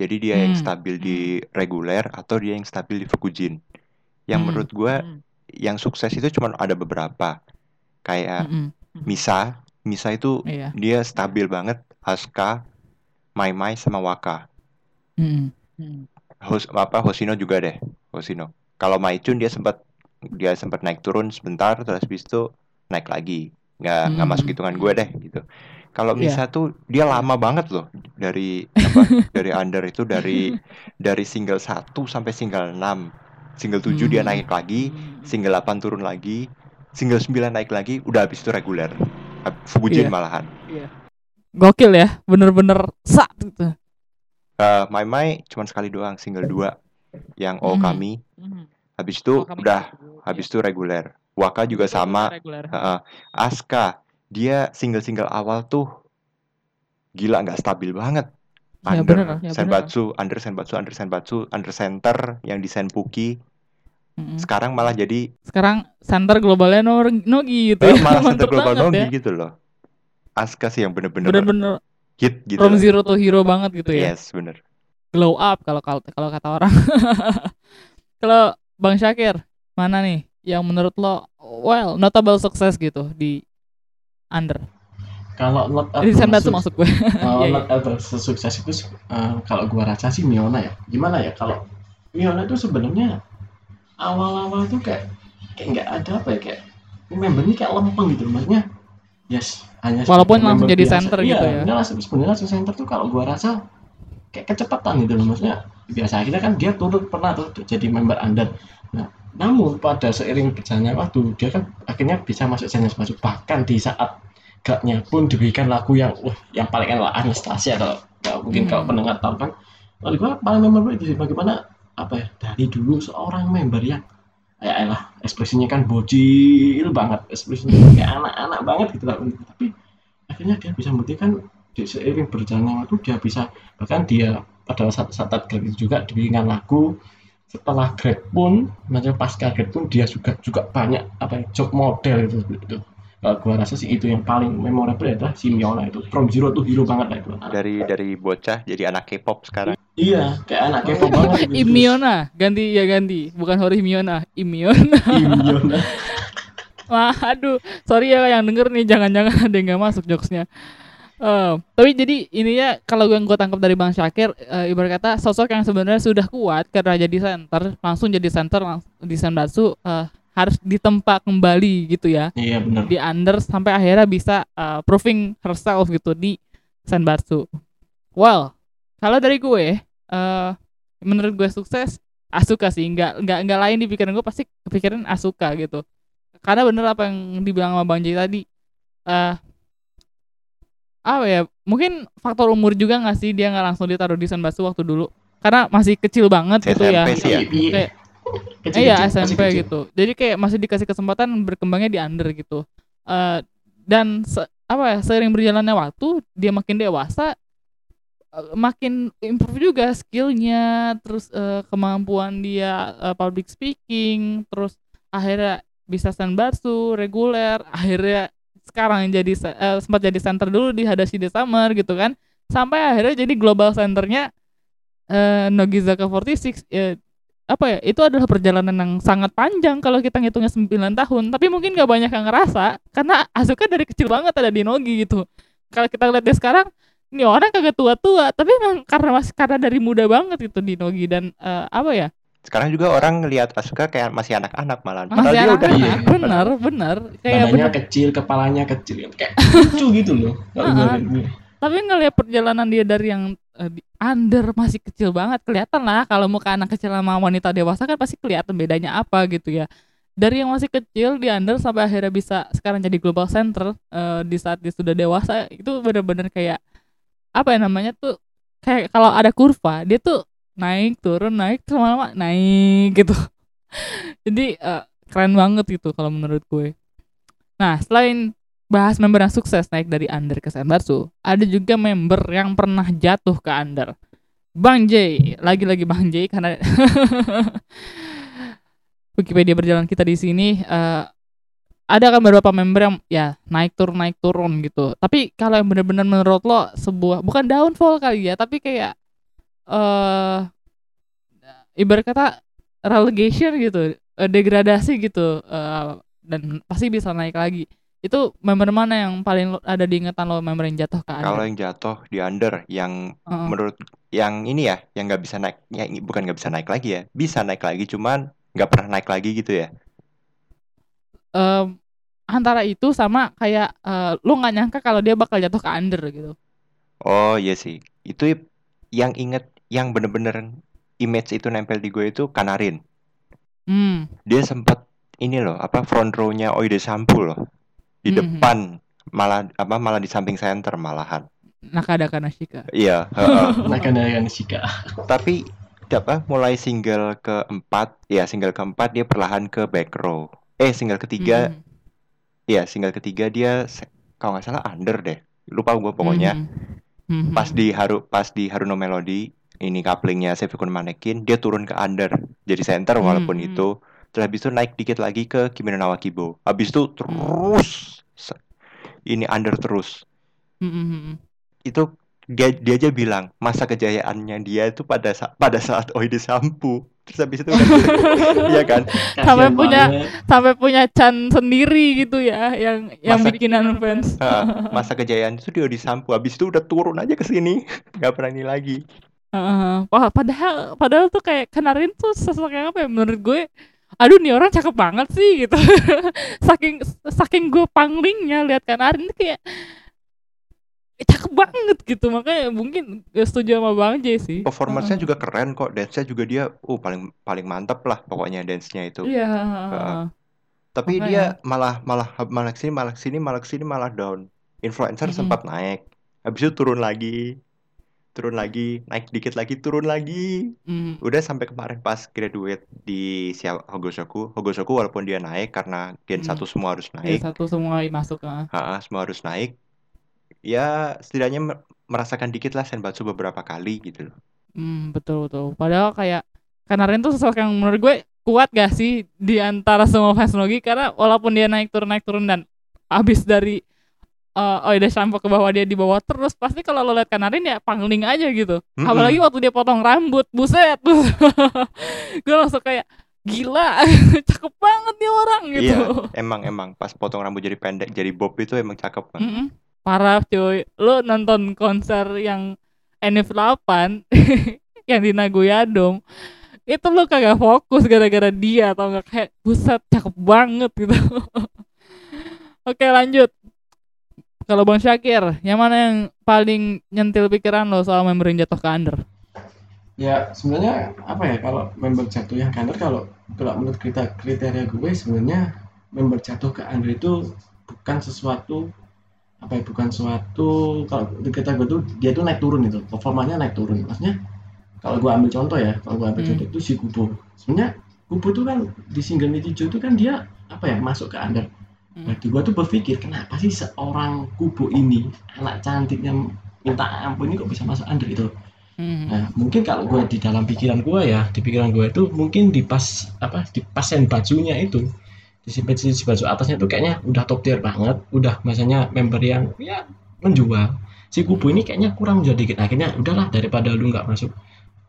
Jadi dia yang Hmm. stabil di reguler atau dia yang stabil di Fukujin. Yang Hmm. menurut gua yang sukses itu cuma ada beberapa. Kayak Mm-mm. Misa, Misa itu Iya. dia stabil banget. Asuka, Mai Mai sama Waka. Mm-mm. Hos, apa Hoshino juga deh, Hoshino. Kalau Maicun dia sempat dia sempat naik turun sebentar terus habis itu naik lagi. Nggak nggak Hmm. masuk hitungan gue deh gitu. Kalau Iya. Misa tuh dia lama banget loh dari apa dari under itu dari dari single 1 sampai single 6. Single 7 dia Hmm. naik lagi, single 8 turun lagi, single 9 naik lagi, udah habis itu reguler. Iya. Fujin malahan. Gokil ya, bener-bener sak gitu. Eh, Mai Mai cuma sekali doang single 2 yang Oh Hmm. Kami. Habis itu udah habis itu reguler. Waka juga sama. Heeh. Aska dia single-single awal tuh gila nggak stabil banget. Ya, Under bener, ya, bener. Senbatsu, under Senbatsu, under Senbatsu, under center yang di Senpuki. Mm-mm. Sekarang malah jadi Sekarang center globalnya Nogi gitu eh, ya. malah center global Nogi ya. gitu loh. Aska sih yang bener-bener Bener-bener hit gitu. from loh. zero to hero banget gitu ya. Yes, bener. Glow up kalau kalau kalau kata orang. kalau Bang Syakir, mana nih yang menurut lo well notable success gitu di under? kalau not Senbatsu sukses- maksud gue. kalau Iya, not ever sukses itu eh, kalau gua rasa sih Miona ya gimana ya kalau Miona itu sebenarnya awal-awal tuh kayak kayak nggak ada apa ya kayak member ini kayak lempeng gitu maksudnya yes hanya Walaupun langsung jadi biasa. center iya, gitu ya. dia langsung sebenarnya langsung center tuh kalau gua rasa kayak kecepatan gitu loh maksudnya biasa akhirnya kan dia turun pernah tuh jadi member under nah namun pada seiring berjalannya waktu dia kan akhirnya bisa masuk channel masuk. Bahkan di saat gaknya pun diberikan lagu yang wah yang paling enak Anastasia kalau kalau mungkin Hmm. kalau pendengar tahu kan. Kalau gua paling member itu sih bagaimana apa ya dari dulu seorang member yang ya elah ekspresinya kan bocil banget ekspresinya kayak anak-anak banget gitu lah. Tapi akhirnya dia bisa membuktikan di seiring berjalannya waktu dia bisa bahkan dia pada saat saat itu juga diberikan lagu setelah grad pun macam pasca grad pun dia juga juga banyak apa ya, job model itu, itu. Kalau gua rasa sih itu yang paling memorable adalah si Miona itu from zero to hero banget lah itu Dari dari bocah jadi anak K-pop sekarang. iya kayak anak K-pop banget itu. Imiona, ganti ya ganti, bukan Hori Miona, Imiona. Imiona Wah, aduh, sorry ya yang denger nih, jangan-jangan ada yang nggak masuk jokesnya. Eh, tapi jadi ininya kalau yang gue tangkap dari Bang Syakir, eh, ibarat kata sosok yang sebenarnya sudah kuat karena jadi center, langsung jadi center langsung di Senbatsu eh, harus ditempa kembali gitu ya iya benar di under sampai akhirnya bisa uh, proving herself gitu di Senbatsu. Well, kalau dari gue, uh, menurut gue sukses Asuka sih, nggak nggak nggak lain di pikiran gue pasti kepikiran Asuka gitu. Karena bener apa yang dibilang sama Bang Jay tadi, eh apa ya? Mungkin faktor umur juga nggak sih dia nggak langsung ditaruh di Senbatsu waktu dulu, karena masih kecil banget gitu ya. Sih ya. Kayak- Kecil, iya kecil, masih SMP kecil. gitu. Jadi kayak masih dikasih kesempatan berkembangnya di under gitu. Eh dan se- apa ya seiring berjalannya waktu dia makin dewasa eh, makin improve juga skillnya terus eh, kemampuan dia eh, public speaking terus akhirnya bisa senbatsu reguler akhirnya sekarang jadi eh, sempat jadi center dulu di Hadashi the Summer gitu kan. Sampai akhirnya jadi global centernya eh, Nogizaka 46 eh, apa ya itu adalah perjalanan yang sangat panjang kalau kita ngitungnya 9 tahun. Tapi mungkin gak banyak yang ngerasa karena Asuka dari kecil banget ada di Nogi gitu. Kalau kita lihat dia sekarang ini orang kagak tua-tua tapi memang karena masih karena dari muda banget gitu di Nogi. Dan eh, apa ya Sekarang juga orang ngelihat Asuka kayak masih anak-anak malah. Padahal masih dia anak udah iya. bener bener kayak badannya bener kecil kepalanya kecil. Kayak lucu gitu loh. Tapi ngelihat perjalanan dia dari yang di under masih kecil banget kelihatan lah kalau muka anak kecil sama wanita dewasa kan pasti kelihatan bedanya apa gitu ya. Dari yang masih kecil di under sampai akhirnya bisa sekarang jadi global center eh, di saat dia sudah dewasa itu bener-bener kayak apa ya namanya tuh kayak kalau ada kurva dia tuh naik turun naik terus lama naik gitu jadi eh, keren banget gitu kalau menurut gue nah selain bahas member yang sukses naik dari under ke Senbatsu, ada juga member yang pernah jatuh ke under. Bang J, lagi-lagi Bang J karena Wikipedia berjalan kita di sini eh, ada kan beberapa member yang ya naik turun naik turun gitu. Tapi kalau yang benar-benar menurut lo sebuah bukan downfall kali ya, tapi kayak eh ibarat kata relegation gitu, eh, degradasi gitu eh, dan pasti bisa naik lagi itu member mana yang paling lo- ada di ingatan lo member yang jatuh ke Kalau under? yang jatuh di under yang Heeh. menurut yang ini ya, yang nggak bisa naik, ya, bukan nggak bisa naik lagi ya, bisa naik lagi, cuman nggak pernah naik lagi gitu ya. Em, antara itu sama kayak eh, lo nggak nyangka kalau dia bakal jatuh ke under gitu. Oh iya sih, itu yang inget, yang bener-bener image itu nempel di gue itu Kanarin. Hmm. Dia sempat ini loh, apa front row-nya Oide Sampu loh, di Mhm. depan malah apa malah di samping center malahan. Nakada Kanashika. Iya, heeh. nah kan kan Shika tapi apa mulai single keempat ya single keempat dia perlahan ke back row eh single ketiga Mhm. ya single ketiga dia kalau nggak salah under deh lupa gue pokoknya Mhm. Mhm. pas di haru pas di Haruno Melody ini couplingnya Sefikun Manekin dia turun ke under jadi center walaupun Mhm. itu terus habis itu naik dikit lagi ke Kimi no Kibo habis itu terus ini under terus Mhm. Mhm. itu dia dia aja bilang masa kejayaannya dia itu pada sa- pada saat Oide Sampu terus habis itu udah iya kan Sampai Kasian punya- banget. Sampai punya Chan sendiri gitu ya yang yang Masa- bikinan fans. Heeh, masa kejayaan itu dia di Sampu habis itu udah turun aja ke sini nggak berani lagi Wah, padahal padahal tuh kayak Kanarin tuh sosok yang apa ya menurut gue aduh nih orang cakep banget sih gitu saking saking gue panglingnya lihat Kanarin tuh kayak eh, cakep banget gitu makanya mungkin gue setuju sama Bang J sih Performance-nya Heeh. juga keren kok, dance-nya juga dia uh paling paling mantep lah pokoknya dance-nya itu. iya Heeh. Tapi Makanya. dia malah malah malah sini malah sini malah sini malah down. Influencer Mm-mm. sempat naik, habis itu turun lagi, turun lagi, naik dikit lagi, turun lagi. Mm, Udah sampai kemarin pas graduate di Xiao Hogosoku, Hogosoku walaupun dia naik karena Gen Hmm. 1 semua harus naik, satu semua masuk ha, semua harus naik. Ya setidaknya me- merasakan dikit lah Senbatsu beberapa kali gitu loh. Hmm, betul betul. Padahal kayak Kanarin tuh sosok yang menurut gue kuat gak sih di antara semua fans Nogi karena walaupun dia naik turun naik turun dan abis dari uh, Oida Shampoo ke bawah dia di bawah terus pasti kalau lo lihat Kanarin ya pangling aja gitu. Mm-mm. Apalagi waktu dia potong rambut, buset. gue langsung kayak gila, cakep banget nih orang gitu. Iya, emang emang pas potong rambut jadi pendek jadi bob itu emang cakep kan. Mm-mm. Parah cuy. Lu nonton konser yang NF8 yang di Nagoya Dome itu lu kagak fokus gara-gara dia atau nggak kayak buset cakep banget gitu. Oke lanjut. Kalau Bang Syakir, yang mana yang paling nyentil pikiran lo soal member yang jatuh ke under? Ya sebenarnya apa ya kalau member jatuh yang under kalau kalau menurut kita kriteria gue sebenarnya member jatuh ke under itu bukan sesuatu apa ya bukan suatu kalau kita gue tuh dia tuh naik turun itu performanya naik turun maksudnya kalau gue ambil contoh ya kalau gue ambil Hmm. contoh itu si Kubo sebenarnya Kubo tuh kan di single Nitijo itu kan dia apa ya masuk ke under Hmm. Berarti gue tuh berpikir kenapa sih seorang Kubo ini anak cantiknya minta ampun ini kok bisa masuk under itu Hmm. Nah, mungkin kalau gue di dalam pikiran gue ya, di pikiran gue itu mungkin di pas apa di pasen bajunya itu di si di si baju atasnya itu kayaknya udah top tier banget, udah masanya member yang ya menjual. Si kubu ini kayaknya kurang menjual dikit. Akhirnya udahlah daripada lu nggak masuk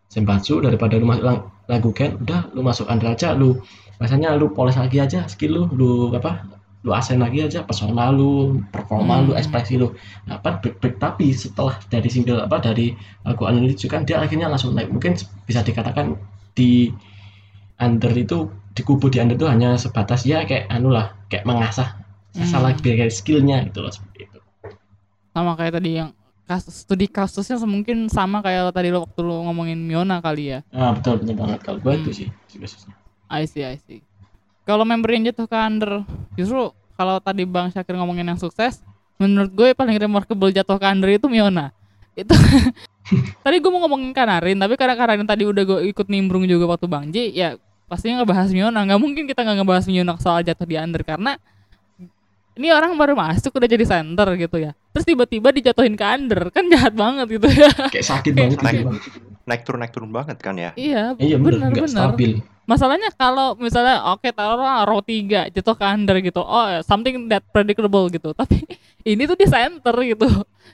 senbatsu, daripada lu masuk lagu gen, udah lu masuk under aja, lu masanya lu poles lagi aja skill lu, lu apa lu asen lagi aja pesona lu, performa lu, Hmm. ekspresi lu. Nah, apa break, break. tapi setelah dari single apa dari lagu analisis kan dia akhirnya langsung naik mungkin bisa dikatakan di under itu di kubu di under itu hanya sebatas ya kayak anu lah kayak mengasah Hmm. lagi kayak skillnya gitu loh seperti itu Sama kayak tadi yang kasus studi kasusnya mungkin sama kayak tadi lo waktu lo ngomongin Miona kali ya. ah betul betul banget kalau gue Hmm. itu sih khususnya I see, I see. Kalau member yang jatuh ke under, justru kalau tadi Bang Syakir ngomongin yang sukses, menurut gue paling remarkable jatuh ke under itu Miona. Itu tadi gue mau ngomongin Kanarin, tapi karena Kanarin tadi udah gue ikut nimbrung juga waktu Bang J, ya pastinya ngebahas Miona. Nggak mungkin kita nggak ngebahas Miona soal jatuh di under karena ini orang baru masuk udah jadi center gitu ya. Terus tiba-tiba dijatuhin ke under, kan jahat banget gitu ya. kayak sakit banget gitu Naik turun naik turun banget kan ya. iya, iya bener nggak bener. stabil Masalahnya kalau misalnya oke taruhlah row 3 jatuh ke under gitu. Oh, something that predictable gitu. Tapi ini tuh di center gitu.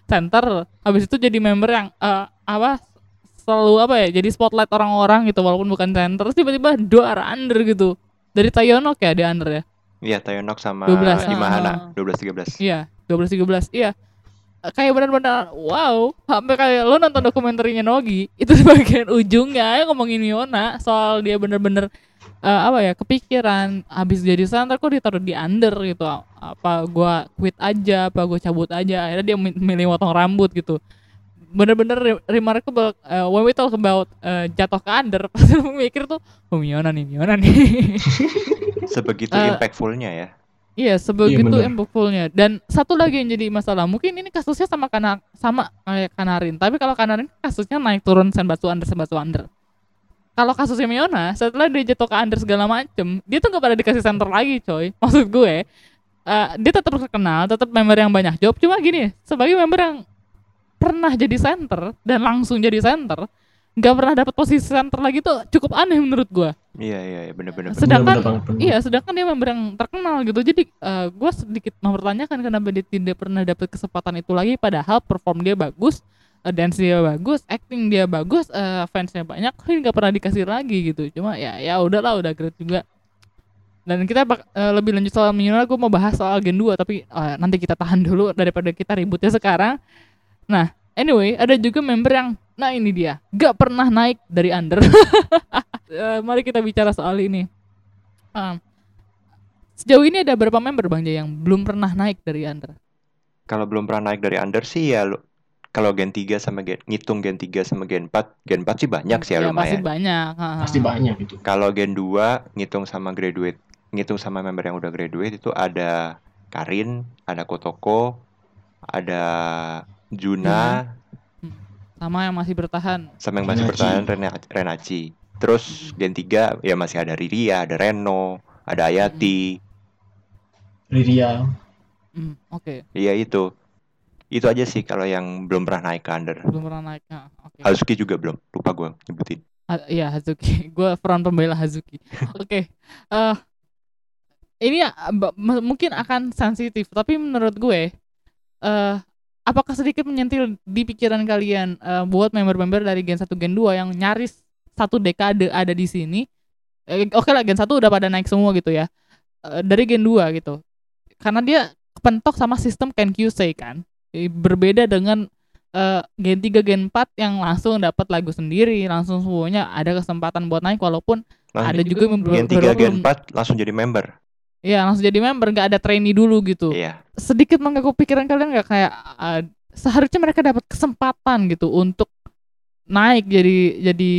Center habis itu jadi member yang eh, apa selalu apa ya? Jadi spotlight orang-orang gitu walaupun bukan center. Terus tiba-tiba dua arah under gitu. Dari Tayonok ya di under ya. Iya, Tayonok sama 12, Imahana ah. 12 13. Iya, 12 13. Iya. Kayak benar-benar wow, sampai kayak lo nonton dokumenterinya Nogi, itu bagian ujungnya ya ngomongin Yona soal dia bener-bener eh, apa ya kepikiran habis jadi center kok ditaruh di under gitu. Apa gua quit aja apa gua cabut aja akhirnya dia mi- milih potong rambut gitu. Bener-bener re- remarkable eh, when we talk about eh, jatuh ke under pasti lu mikir tuh oh Miona nih Miona nih. Sebegitu Eh, impactfulnya ya. Iya, sebegitu bener. impactfulnya. Dan satu lagi yang jadi masalah, mungkin ini kasusnya sama kana, sama kayak Kanarin. Tapi kalau Kanarin kasusnya naik turun Senbatsu under Senbatsu under. Kalau kasusnya Miona, setelah dia jatuh ke under segala macem, dia tuh gak pada dikasih center lagi, coy. Maksud gue, eh, dia tetap terkenal, tetap member yang banyak job. Cuma gini, sebagai member yang pernah jadi center dan langsung jadi center, nggak pernah dapat posisi center lagi tuh cukup aneh menurut gue. Iya, iya, iya bener-bener. bener. Sedangkan Bener-bener banget, bener. Iya, sedangkan dia member yang terkenal gitu. Jadi gue sedikit mempertanyakan kenapa dia tidak pernah dapat kesempatan itu lagi padahal perform dia bagus, eh, dance dia bagus, acting dia bagus, eh, fansnya banyak, tapi nggak pernah dikasih lagi gitu. Cuma ya ya udahlah udah great juga. Dan kita bak- eh, lebih lanjut soal Miura, gue mau bahas soal Gen 2 tapi eh, nanti kita tahan dulu daripada kita ributnya sekarang. Nah, anyway, ada juga member yang Nah ini dia, gak pernah naik dari under. Eh, mari kita bicara soal ini. Um, sejauh ini ada berapa member Bang Jay yang belum pernah naik dari under? Kalau belum pernah naik dari under sih ya lu- kalau Gen 3 sama Gen ngitung Gen 3 sama Gen 4, Gen 4 sih banyak sih ya, Ya, pasti lumayan. banyak. ha, ha, Pasti banyak itu. Kalau Gen 2 ngitung sama graduate, ngitung sama member yang udah graduate itu ada Karin, ada Kotoko, ada Juna, Sama yang masih bertahan. sama yang masih Renachi. bertahan Rena- Renachi. Terus Gen 3 ya masih ada Riria, ada Reno, ada Ayati. Riria. Hmm, Oke, Iya itu. Itu aja sih kalau yang belum pernah naik ke under. belum pernah naik. Ha, Oke. Hazuki juga belum. Lupa gue nyebutin. Ha- Iya Hazuki, gue front pembela Hazuki. Oke, eh ini ya, mungkin akan sensitif, tapi menurut gue, eh apakah sedikit menyentil di pikiran kalian eh, buat member-member dari Gen 1 Gen 2 yang nyaris satu dekade ada di sini? Eh, Oke lah Gen 1 udah pada naik semua gitu ya, Eh, dari Gen 2 gitu, karena dia kepentok sama sistem Ken Kyusei kan, Eh, berbeda dengan eh, Gen 3 Gen 4 yang langsung dapat lagu sendiri, langsung semuanya ada kesempatan buat naik walaupun Nah, ada juga yang Gen ber- 3, baru Gen belum- 4 langsung jadi member. Iya, langsung jadi member, nggak ada trainee dulu gitu. Iya. Sedikit mengganggu pikiran kalian nggak kayak ah, seharusnya mereka dapat kesempatan gitu untuk naik jadi jadi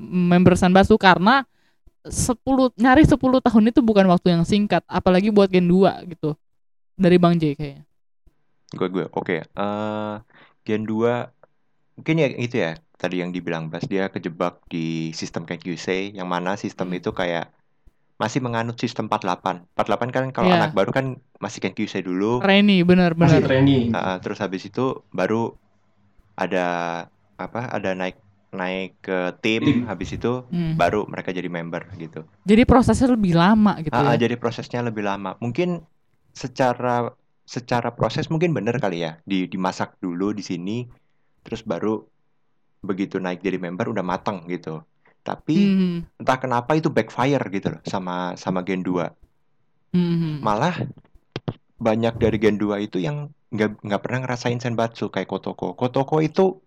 member Sanbatsu karena 10 nyari 10 tahun itu bukan waktu yang singkat, apalagi buat Gen 2 gitu. Dari Bang J kayaknya. Gue gue oke. Eh, Gen 2 mungkin ya itu ya tadi yang dibilang Bas dia kejebak di sistem kayak QC yang mana sistem Hmm. itu kayak masih menganut sistem 48. 48 kan kalau Iya. anak baru kan masih kayak QC dulu. Trainee bener Masih bener. training. Ah, terus habis itu baru ada apa? Ada naik naik ke tim, habis itu Hmm. baru mereka jadi member gitu. Jadi prosesnya lebih lama gitu ah, ya. jadi prosesnya lebih lama. Mungkin secara secara proses mungkin bener kali ya di dimasak dulu di sini terus baru begitu naik jadi member udah matang gitu. Tapi Hmm. entah kenapa itu backfire gitu loh sama sama Gen 2. Hmm. Malah banyak dari Gen 2 itu yang nggak nggak pernah ngerasain senbatsu kayak Kotoko. Kotoko itu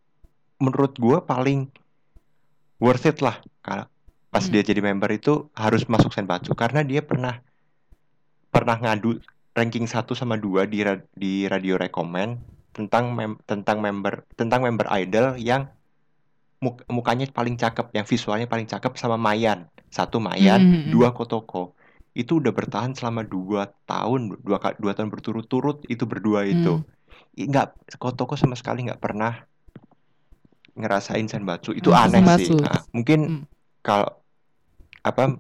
menurut gua paling worth it lah kalau pas Hmm. dia jadi member itu harus masuk senbatsu karena dia pernah pernah ngadu ranking 1 sama 2 di ra- di radio rekomen tentang mem- tentang member tentang member idol yang muk- mukanya paling cakep, yang visualnya paling cakep sama Mayan. Satu Mayan, Hmm. dua Kotoko. Itu udah bertahan selama dua tahun, dua, dua tahun berturut-turut itu berdua itu. Hmm. Nggak, Kotoko sama sekali nggak pernah ngerasain senbatsu. Itu Hmm, aneh senbatsu. sih. Nah, mungkin Hmm. kalau apa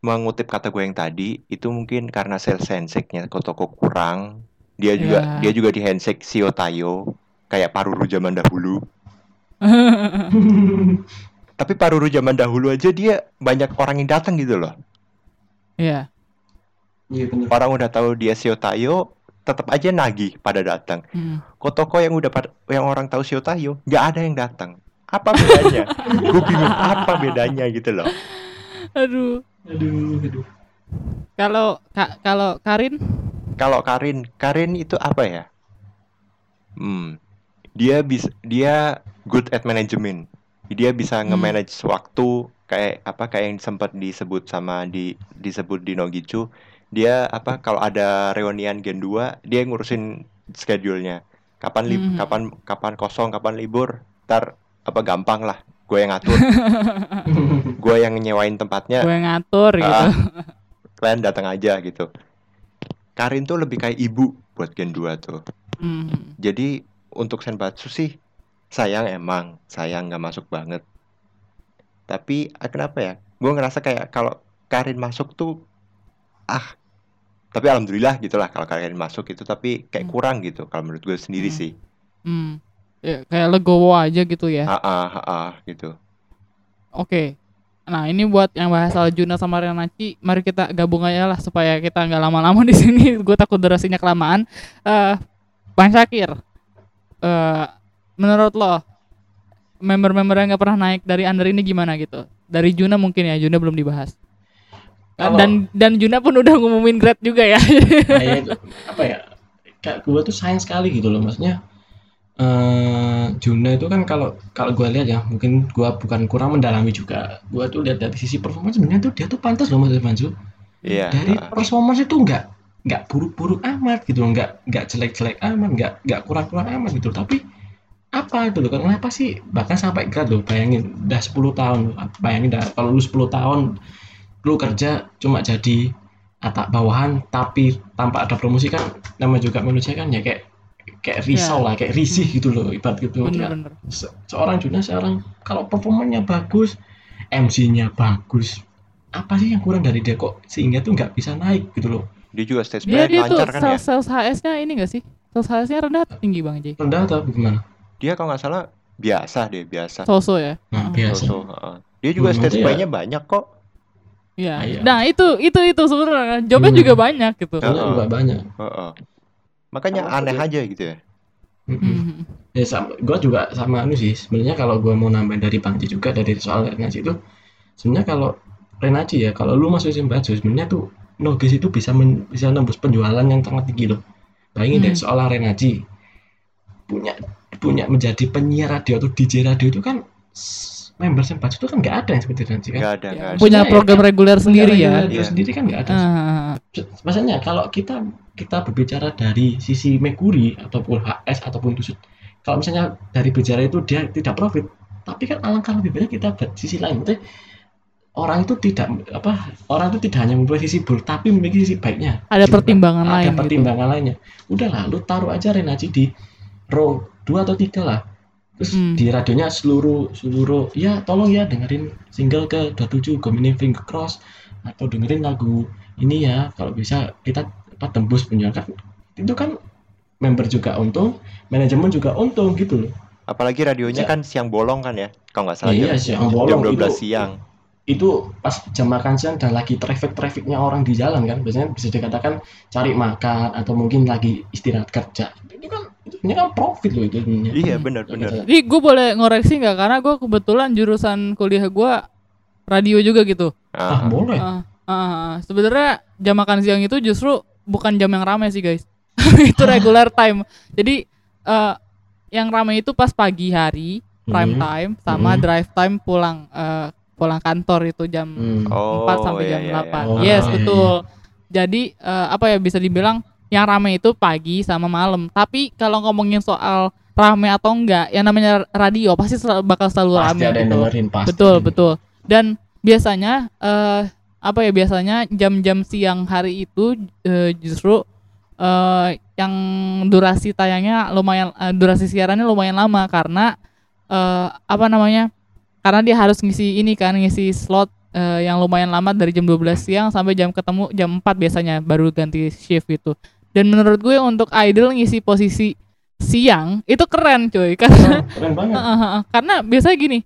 mengutip kata gue yang tadi itu mungkin karena sales handshake-nya Kotoko kurang. Dia juga Ya. dia juga di handshake Shio Tayo kayak Paruru zaman dahulu. Tapi Paruru zaman dahulu aja dia banyak orang yang datang gitu loh. Iya. Iya benar. Orang udah tahu dia Shio Tayo, tetap aja nagih pada datang. Hmm. Kotoko yang udah yang orang tahu Shio Tayo, nggak ada yang datang. Apa bedanya? Gue bingung apa bedanya gitu loh. Aduh. Aduh, aduh. Kalau Ka- kalau Karin Kalau Karin, Karin itu apa ya? Hmm, dia bisa dia good at management. Dia bisa Hmm. nge-manage waktu kayak apa kayak yang sempat disebut sama di disebut di Nogichu. Dia apa kalau ada reunian Gen 2, dia yang ngurusin schedule-nya. Kapan lib Hmm. kapan kapan kosong, kapan libur. Ntar apa gampang lah. Gue yang ngatur, gue yang nyewain tempatnya gue ngatur gitu. Ah, kalian datang aja gitu. Karin tuh lebih kayak ibu buat Gen 2 tuh. Hmm. Jadi untuk Senbatsu sih sayang emang, sayang nggak masuk banget. Tapi ah, kenapa ya? Gue ngerasa kayak kalau Karin masuk tuh ah. Tapi alhamdulillah gitulah kalau Karin masuk itu tapi kayak Hmm. kurang gitu kalau menurut gue sendiri Hmm. sih. Hmm. Ya, kayak legowo aja gitu ya. Ah ah ah, gitu. Oke. Nah, ini buat yang bahas soal Juna sama Renachi, mari kita gabung aja lah supaya kita nggak lama-lama di sini. Gue takut durasinya kelamaan. Eh, Bang Syakir, eh menurut lo member-member yang nggak pernah naik dari under ini gimana gitu? Dari Juna mungkin ya, Juna belum dibahas. Kalau- Dan dan Juna pun udah ngumumin grade juga ya. Nah, ya itu, apa ya? Kayak gue tuh sayang sekali gitu loh, maksudnya eh Juna itu kan kalau kalau gue lihat ya mungkin gue bukan kurang mendalami juga gue tuh lihat dari sisi performance sebenarnya tuh dia tuh pantas loh Mas Irfansu Iya. dari heeh. performance itu nggak nggak buruk-buruk amat gitu loh nggak nggak jelek-jelek amat nggak nggak kurang-kurang amat gitu tapi apa itu loh kenapa sih? Bahkan sampai grad loh bayangin udah 10 tahun bayangin dah kalau lu 10 tahun lu kerja cuma jadi atap bawahan tapi tanpa ada promosi kan nama juga manusia kan ya kayak kayak risau Ya. lah kayak risih gitu loh ibarat gitu. Ya, bener-bener se- seorang Juna seorang kalau performanya bagus MC-nya bagus apa sih yang kurang dari dia? Kok sehingga tuh nggak bisa naik gitu loh. Dia juga stage dia play dia tuh lancar kan ya. sales sales HS-nya ini gak sih? Sales HS-nya rendah atau tinggi bang J? Rendah atau gimana Dia kalau nggak salah biasa deh, biasa. so-so ya nah Heeh. biasa So-so, heeh. Dia juga Hmm, stage iya. banyak kok. Iya. Ah, iya. Nah itu itu itu sebenarnya jobnya Hmm. juga banyak gitu. Soalnya juga banyak Heeh. Makanya Sama aneh aja gitu ya. Mm-mm. Mhm. ya sama gue juga sama anu sih sebenarnya kalau gue mau nambahin dari Bang Ji juga dari soal Renaji itu sebenarnya kalau Renaji ya kalau lu masuk sim baju sebenarnya tuh Nogis itu bisa men- bisa nembus penjualan yang sangat tinggi loh bayangin deh Hmm. soal Renaji punya punya menjadi penyiar radio atau DJ radio itu kan member baju itu kan nggak ada yang seperti Renaji kan ada, Ya, ada. punya ya, program reguler sendiri ya. Iya. sendiri kan nggak ada Ah, Maksudnya kalau kita kita berbicara dari sisi Mercury ataupun HS ataupun Tusut, kalau misalnya dari bicara itu dia tidak profit, tapi kan alangkah lebih banyak kita buat sisi lain. Maksudnya, orang itu tidak apa orang itu tidak hanya memiliki sisi buruk tapi memiliki sisi baiknya. Ada Gitu kan. pertimbangan Ada lain gitu. pertimbangan lainnya. Udahlah, lu taruh aja Renaji di row 2 atau 3 lah. Terus Hmm. di radionya seluruh seluruh ya tolong ya dengerin single ke 27 Gomini Finger Cross atau dengerin lagu ini ya kalau bisa kita apa tembus penjualan kan itu kan member juga untung manajemen juga untung gitu loh Apalagi radionya Ya. kan siang bolong kan ya. Kalau nggak salah Iya, jam, siang jam bolong 12 itu. siang. Itu pas jam makan siang dan lagi traffic-trafficnya orang di jalan kan biasanya bisa dikatakan cari makan atau mungkin lagi istirahat kerja itu kan itu sebenarnya kan profit loh itu sebenarnya Iya, benar-benar. Jadi gue boleh ngoreksi nggak karena gue kebetulan jurusan kuliah gue radio juga gitu. ah Ah, boleh Ah, ah, ah. Sebenarnya jam makan siang itu justru bukan jam yang ramai sih guys. itu regular time. Jadi eh, yang ramai itu pas pagi hari prime Hmm. time sama Hmm. drive time pulang eh, pulang kantor itu jam Hmm. Oh, 4 sampai iya, jam iya, 8. iya. Oh, yes, iya, betul. Jadi eh, apa ya bisa dibilang yang ramai itu pagi sama malam. Tapi kalau ngomongin soal rame atau enggak, yang namanya radio pasti sel- bakal selalu pasti rame ada yang gitu. dengerin pasti Betul, betul. Dan biasanya eh apa ya biasanya jam-jam siang hari itu eh, justru eh yang durasi tayangnya lumayan eh, durasi siarannya lumayan lama karena eh apa namanya? Karena dia harus ngisi ini kan, ngisi slot eh, yang lumayan lama dari jam 12 siang sampai jam ketemu jam 4 biasanya baru ganti shift gitu. Dan menurut gue untuk idol ngisi posisi siang itu keren cuy. Karena Keren, banget. Karena biasanya gini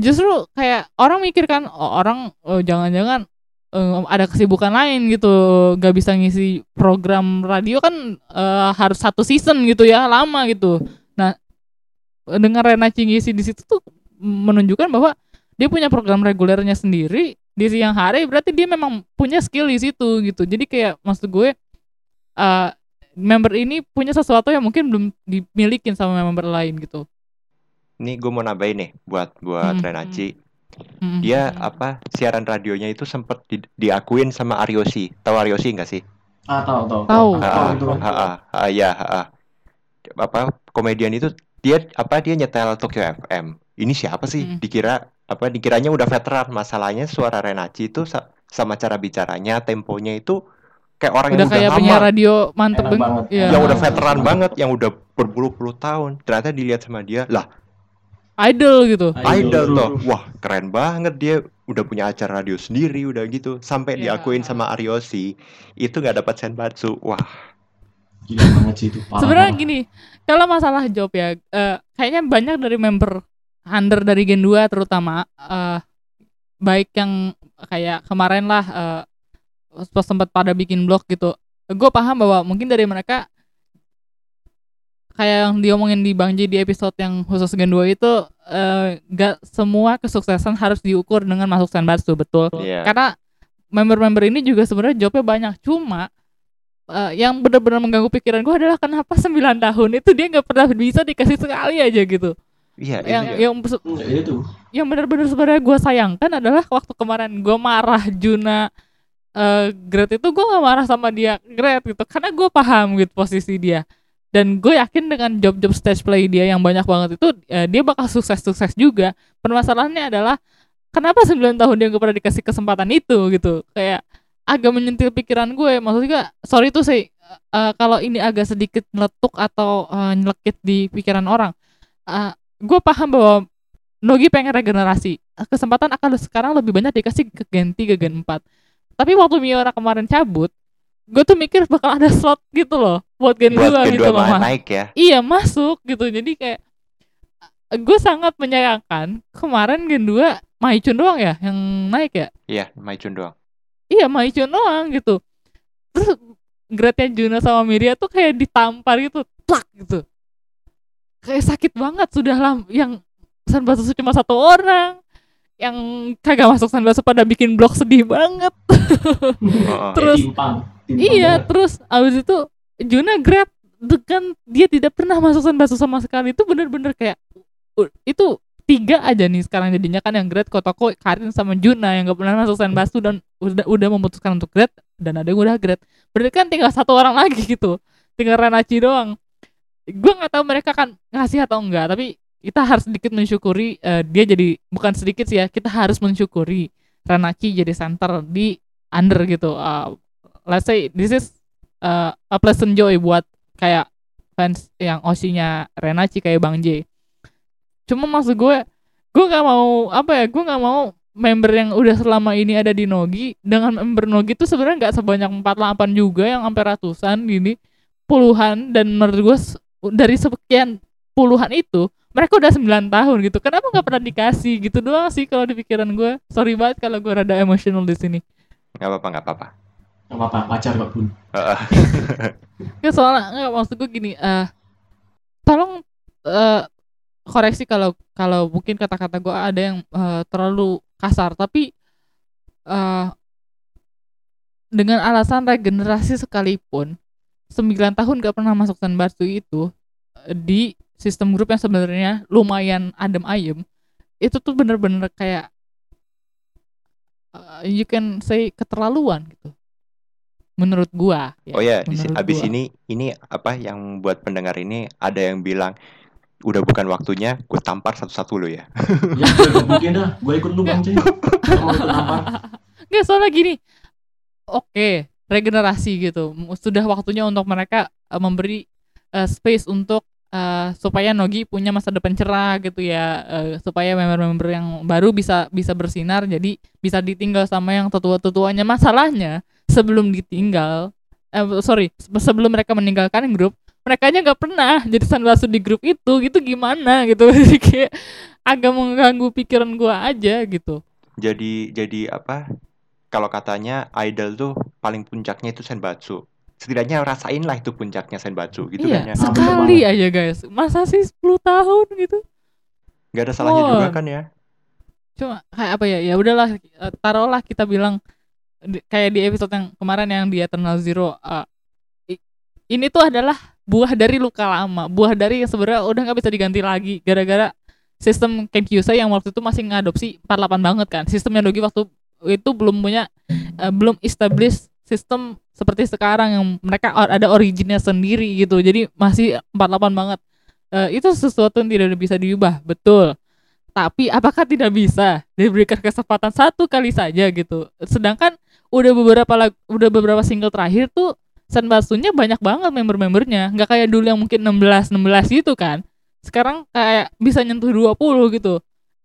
justru kayak orang mikir kan oh, orang oh, jangan-jangan eh, ada kesibukan lain gitu gak bisa ngisi program radio kan eh, harus satu season gitu ya lama gitu. Nah dengan Rena ngisi di situ tuh menunjukkan bahwa dia punya program regulernya sendiri di siang hari berarti dia memang punya skill di situ gitu jadi kayak maksud gue eh member ini punya sesuatu yang mungkin belum dimilikin sama member lain gitu Nih gue mau nambahin nih buat buat Hmm. Renaci. Mm. Dia apa siaran radionya itu sempet di- diakuin sama Aryosi. Tahu Aryosi nggak sih? ah tahu tahu Tahu. Ya, apa komedian itu dia apa dia nyetel Tokyo FM. Ini siapa sih? Mm. Dikira apa dikiranya udah veteran. Masalahnya suara Renaci itu sa- sama cara bicaranya, temponya itu kayak orang udah yang udah kayak lama. penyiar radio mantep Enak banget. Iya. yang udah Ah. veteran banget, yang udah berpuluh-puluh tahun. Ternyata dilihat sama dia, lah idol gitu. idol Idol. toh. Wah, keren banget dia udah punya acara radio sendiri udah gitu. Sampai Iya. diakuin sama Aryosi, itu nggak dapat senbatsu. Wah, gila banget sih itu Sebenarnya gini, kalau masalah job ya, eh, kayaknya banyak dari member under dari Gen 2 terutama eh, baik yang kayak kemarin lah pas sempat pada bikin blog gitu. Gue paham bahwa mungkin dari mereka kayak yang diomongin di Bang Ji di episode yang khusus Gen 2 itu eh, gak semua kesuksesan harus diukur dengan masuk Senbatsu betul. Iya. Karena member-member ini juga sebenarnya jobnya banyak. Cuma eh, yang benar-benar mengganggu pikiran gue adalah kenapa 9 tahun itu dia nggak pernah bisa dikasih sekali aja gitu Iya, yang itu ya. yang Enggak, itu yang benar-benar sebenarnya gue sayangkan adalah waktu kemarin gue marah Juna eh Gret itu gue gak marah sama dia Gret gitu. Karena gue paham gitu posisi dia. Dan gue yakin dengan job-job stage play dia yang banyak banget itu eh, dia bakal sukses-sukses juga. Permasalahannya adalah kenapa 9 tahun dia gak pernah dikasih kesempatan itu gitu? Kayak agak menyentil pikiran gue. Maksudnya sorry tuh sih eh, kalau ini agak sedikit meletuk atau eh, nyelekit di pikiran orang Eh, gue paham bahwa Nogi pengen regenerasi kesempatan akan sekarang lebih banyak dikasih ke Gen 3 Gen 4 tapi waktu Miura kemarin cabut gue tuh mikir bakal ada slot gitu loh buat Gen Buat 2 gitu loh Mas. naik ya. iya masuk gitu jadi kayak gue sangat menyayangkan kemarin Gen 2 Maichun doang ya yang naik ya Iya, Maicun doang. iya Maichun doang gitu terus grade Juno sama Miria tuh kayak ditampar gitu plak gitu kayak sakit banget sudah lah yang Sanbatsu cuma satu orang yang kagak masuk Sanbatsu pada bikin blog sedih banget Heeh. Terus- Kayak timpang, timpang iya banget. terus abis itu Juna grab dengan dia tidak pernah masuk Sanbatsu sama sekali itu bener-bener kayak itu tiga aja nih sekarang jadinya kan yang grade Kotoko, Karin sama Juna yang gak pernah masuk Sanbatsu dan udah udah memutuskan untuk grade dan ada yang udah grade berarti kan tinggal satu orang lagi gitu tinggal Renachi doang gue nggak tahu mereka kan ngasih atau enggak tapi kita harus sedikit mensyukuri eh, dia jadi bukan sedikit sih ya kita harus mensyukuri Renachi jadi center di under gitu Uh, let's say this is uh, a pleasant joy buat kayak fans yang osinya Renachi kayak Bang J. Cuma maksud gue, gue nggak mau apa ya, gue nggak mau member yang udah selama ini ada di Nogi dengan member Nogi itu sebenarnya nggak sebanyak 48 juga yang sampai ratusan gini puluhan dan menurut gue dari sekian puluhan itu mereka udah 9 tahun gitu kenapa nggak pernah dikasih gitu doang sih kalau di pikiran gue sorry banget kalau gue rada emosional di sini Nggak apa-apa, nggak apa-apa. Nggak apa-apa, pacar kok bun. Heeh. Nggak soalnya nggak maksud gue gini eh tolong eh koreksi kalau kalau mungkin kata-kata gue ada yang eh, terlalu kasar tapi eh dengan alasan regenerasi sekalipun 9 tahun gak pernah masuk Sanbatsu itu eh, di sistem grup yang sebenarnya lumayan adem ayem itu tuh bener-bener kayak eh, you can say keterlaluan gitu menurut gua ya, Oh ya, menurut abis gua. ini ini apa yang buat pendengar ini ada yang bilang udah bukan waktunya, gue tampar satu-satu lo ya. Ya, gue gebukin dah. Gue ikut lu bang apa? Nggak soalnya gini. Oke, regenerasi gitu. Sudah waktunya untuk mereka eh, memberi eh, space untuk eh, supaya Nogi punya masa depan cerah gitu ya. Eh, supaya member-member yang baru bisa bisa bersinar jadi bisa ditinggal sama yang tetua-tetuanya. Masalahnya sebelum ditinggal eh sorry, se- sebelum mereka meninggalkan grup, mereka nggak pernah jadi sanbasu di grup itu. Gitu gimana gitu. Jadi kayak agak mengganggu pikiran gua aja gitu. Jadi jadi apa? Kalau katanya idol tuh paling puncaknya itu senbatsu. Setidaknya rasain lah itu puncaknya senbatsu gitu iya, kan ya. Sekali aja guys. Masa sih 10 tahun gitu? Gak ada salahnya juga Wah. kan ya. Cuma kayak apa ya? Ya udahlah, eh, taruhlah kita bilang di- kayak di episode yang kemarin yang di Eternal Zero i- ini tuh adalah buah dari luka lama, buah dari yang sebenarnya udah nggak bisa diganti lagi gara-gara sistem Kenkyusei yang waktu itu masih ngadopsi 48 banget kan. Sistemnya Dogi waktu itu belum punya eh, belum establish sistem seperti sekarang yang mereka ada originnya sendiri gitu. Jadi masih 48 banget. Eh, itu sesuatu yang tidak bisa diubah, betul. Tapi apakah tidak bisa diberikan kesempatan satu kali saja gitu? Sedangkan udah beberapa lag- udah beberapa single terakhir tuh Senbatsunya banyak banget member-membernya, nggak kayak dulu yang mungkin 16 16 gitu kan. Sekarang kayak bisa nyentuh 20 gitu.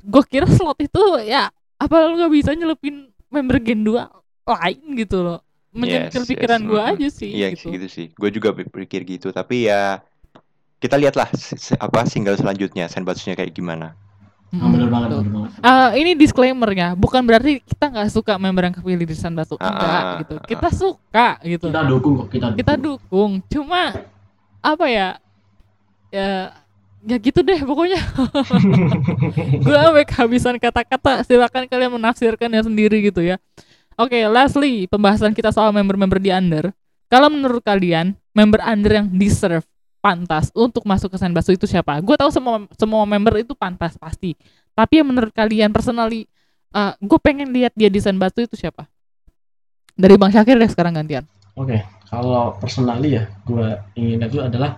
Gue kira slot itu ya apa lu nggak bisa nyelepin member Gen 2 lain gitu loh. Menyentil Yes, pikiran yes, gue aja sih Iya gitu. gitu sih. Gue juga pikir gitu. Tapi ya kita lihatlah apa single selanjutnya senbatsunya kayak gimana. Ah, bener banget, bener banget. Eh, ini disclaimernya, bukan berarti kita nggak suka member yang kepilih di Sanbatsu, Ah, enggak ah, gitu. ah, Kita suka gitu. Kita dukung kok, kita dukung. Kita dukung. Cuma apa ya? Ya ya gitu deh pokoknya. Gue sampai kehabisan kata-kata. Silakan kalian menafsirkannya sendiri gitu ya. Oke, lastly pembahasan kita soal member-member di under. Kalau menurut kalian member under yang deserve pantas untuk masuk ke Senbatsu itu siapa? Gue tahu semua semua member itu pantas pasti. Tapi yang menurut kalian personally, uh, gue pengen lihat dia di Senbatsu itu siapa? Dari Bang Syakir deh sekarang gantian. Oke, kalau personally ya, gue ingin itu adalah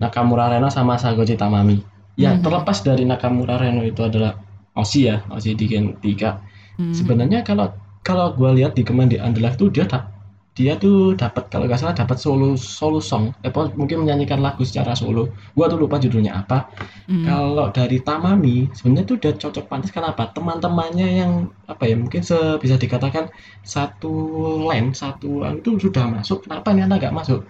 Nakamura Reno sama Sagoji Tamami. Ya, Mhm. terlepas dari Nakamura Reno itu adalah Osi ya, Osi di Gen 3. Hmm. Sebenarnya kalau kalau gue lihat di Command di Underlife tuh dia da- dia tuh dapat kalau nggak salah dapat solo solo song, eh, mungkin menyanyikan lagu secara solo. Gua tuh lupa judulnya apa. Hmm. Kalau dari Tamami sebenarnya tuh udah cocok pantas kenapa? Teman-temannya yang apa ya mungkin se- bisa dikatakan satu line satu itu sudah masuk. Kenapa ini anak nggak masuk?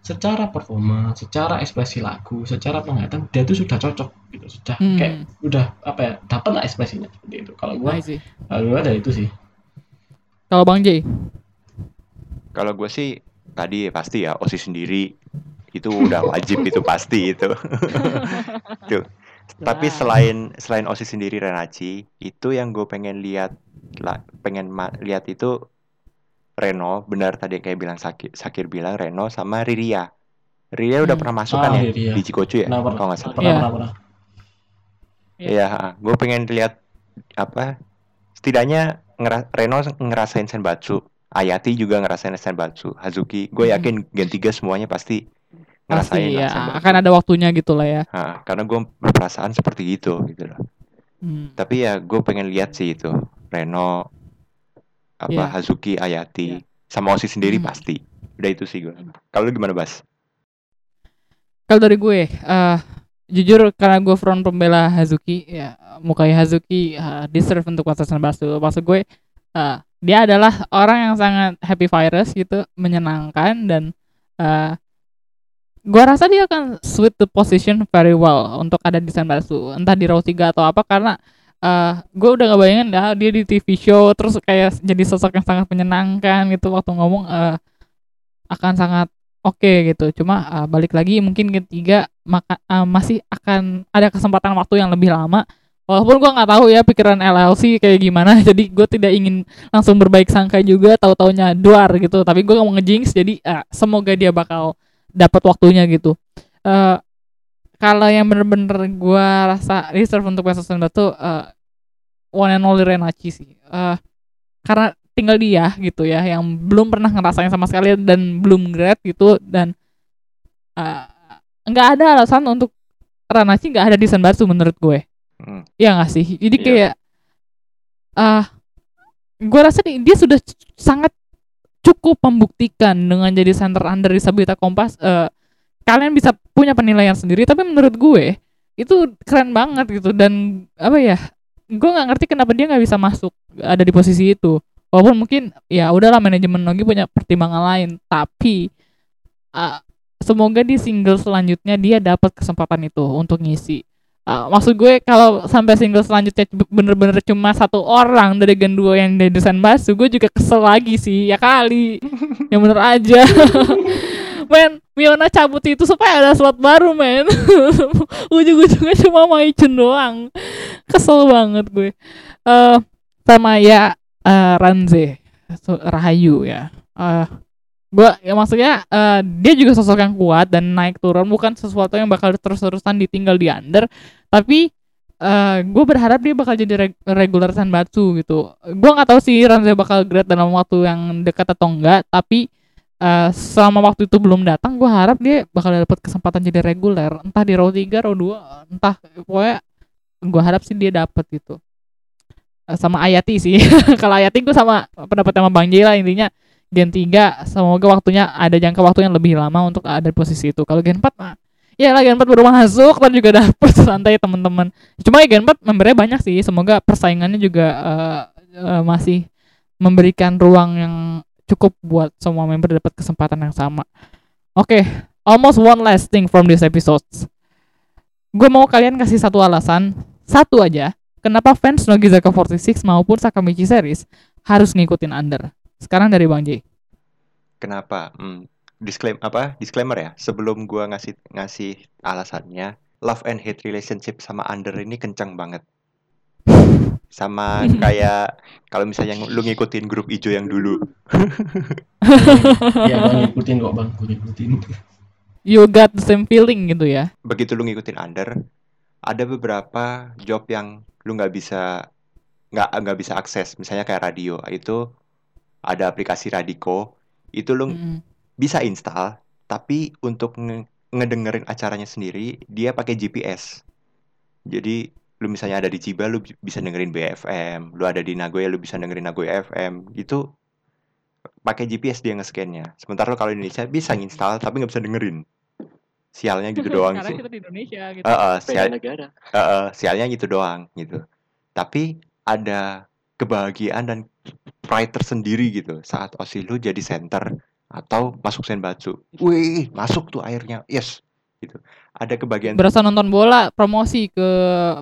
Secara performa, secara ekspresi lagu, secara penglihatan dia tuh sudah cocok gitu, sudah Hmm. kayak udah apa ya dapat lah ekspresinya seperti itu. Kalau gua kalau gua ada itu sih. Kalau Bang J, Kalau gue sih tadi ya pasti ya OSIS sendiri itu udah wajib itu pasti itu. Tuh. Tapi selain selain OSIS sendiri Renaci, itu yang gue pengen lihat lah pengen lihat itu Reno, benar tadi kayak bilang Sakir, Sakir bilang Reno sama Riria. Riria udah Hmm. pernah masuk Ah, kan ya Riria. di Cikocu ya? Kalau nggak salah. pernah Iya. pernah pernah. Iya, gue pengen lihat apa setidaknya ngera- Reno ngerasain Senbatsu, Ayati juga ngerasain Senbatsu, Hazuki, gue Hmm. yakin Gen 3 semuanya pasti ngerasain pasti ya Senbatsu. akan ada waktunya gitu lah ya. Nah, karena gue berperasaan seperti itu gitu loh. Hmm. Tapi ya gue pengen lihat sih itu Reno, apa Iya. Hazuki, Ayati, Iya. sama Osi sendiri Hmm. pasti. Udah itu sih gue. Kalau gimana Bas? Kalau dari gue, eh jujur karena gue front pembela Hazuki, ya Mukai Hazuki eh, deserve untuk masuk Senbatsu. Maksud gue, eh, dia adalah orang yang sangat happy virus gitu, menyenangkan dan eh gue rasa dia akan sweet the position very well untuk ada di Senbatsu. Entah di Raw 3 atau apa karena eh gue udah gak bayangin dah dia di TV show terus kayak jadi sosok yang sangat menyenangkan gitu waktu ngomong eh akan sangat oke gitu. Cuma uh, balik lagi mungkin ketiga maka uh, masih akan ada kesempatan waktu yang lebih lama. Walaupun gua nggak tahu ya pikiran LLC kayak gimana, jadi gue tidak ingin langsung berbaik sangka juga, tahu-taunya duar gitu. Tapi gue mau ngejinx, jadi uh, semoga dia bakal dapat waktunya gitu. Uh, kalau yang bener-bener gua rasa reserve untuk Pesos Batu uh, one and only Renachi sih. Uh, karena tinggal dia gitu ya yang belum pernah ngerasain sama sekali dan belum grad gitu dan uh, nggak ada alasan untuk Ranachi nggak ada di Senbatsu menurut gue. Hmm. ya nggak sih? Jadi Iya. kayak ah gue rasa nih, dia sudah sangat cukup membuktikan dengan jadi center under disabilitas kompas eh, kalian bisa punya penilaian sendiri. Tapi menurut gue itu keren banget gitu. Dan apa ya gue nggak ngerti kenapa dia nggak bisa masuk ada di posisi itu. Walaupun mungkin ya udahlah manajemen Nogi punya pertimbangan lain. Tapi ah, semoga di single selanjutnya dia dapat kesempatan itu untuk ngisi. Ah, maksud gue kalau sampai single selanjutnya bener-bener cuma satu orang dari Gen 2 yang dari desain basu gue juga kesel lagi sih ya kali. Yang bener aja. Men Miona cabut itu supaya ada slot baru men. Ujung-ujungnya cuma Maicun doang. Kesel banget gue. Eh sama ya eh, Ranze Rahayu ya. Eh gua ya maksudnya eh, dia juga sosok yang kuat dan naik turun bukan sesuatu yang bakal terus-terusan ditinggal di under. Tapi eh gue berharap dia bakal jadi reg- regular Sanbatsu gitu. Gua nggak tahu sih Ranze bakal grade dalam waktu yang dekat atau enggak tapi eh, selama waktu itu belum datang gue harap dia bakal dapat kesempatan jadi reguler entah di row 3 row 2 entah pokoknya gue harap sih dia dapat gitu. Eh, sama Ayati sih. Kalau Ayati gue sama pendapat sama Bang Jay lah intinya Gen 3 semoga waktunya ada jangka waktu yang lebih lama untuk ada di posisi itu. Kalau Gen 4 mah ya lah Gen 4 baru masuk dan juga dapet santai teman-teman. Cuma ya Gen 4 membernya banyak sih. Semoga persaingannya juga eh, eh, masih memberikan ruang yang cukup buat semua member dapat kesempatan yang sama. Oke, almost one last thing from this episode. Gue mau kalian kasih satu alasan, satu aja, kenapa fans Nogizaka 46 maupun Sakamichi series harus ngikutin Under. Sekarang dari Bang J. Kenapa? Hmm, disclaim apa? Disclaimer ya. Sebelum gua ngasih ngasih alasannya, love and hate relationship sama Under ini kencang banget. Sama kayak kalau misalnya lu ngikutin grup ijo yang dulu. Iya bang ngikutin kok bang, gue ngikutin. You got the same feeling gitu ya. begitu lu ngikutin under ada beberapa job yang lu nggak bisa nggak nggak bisa akses misalnya kayak radio itu ada aplikasi Radiko itu lu Mm-mm. bisa install tapi untuk nge- ngedengerin acaranya sendiri dia pakai GPS jadi lu misalnya ada di Chiba lu bi- bisa dengerin BFM lu ada di Nagoya lu bisa dengerin Nagoya FM itu pakai GPS dia nge-scan-nya sementara lu kalau di Indonesia bisa nginstal tapi nggak bisa dengerin sialnya gitu doang Karena sih kita di Indonesia gitu. Eh, Beda sial- negara. Eh, eh, sialnya gitu doang gitu. Tapi ada kebahagiaan dan pride tersendiri gitu saat Osi lu jadi center atau masuk Senbatsu. Wih, masuk tuh airnya. Yes. Gitu. Ada kebahagiaan Berasa nonton bola promosi ke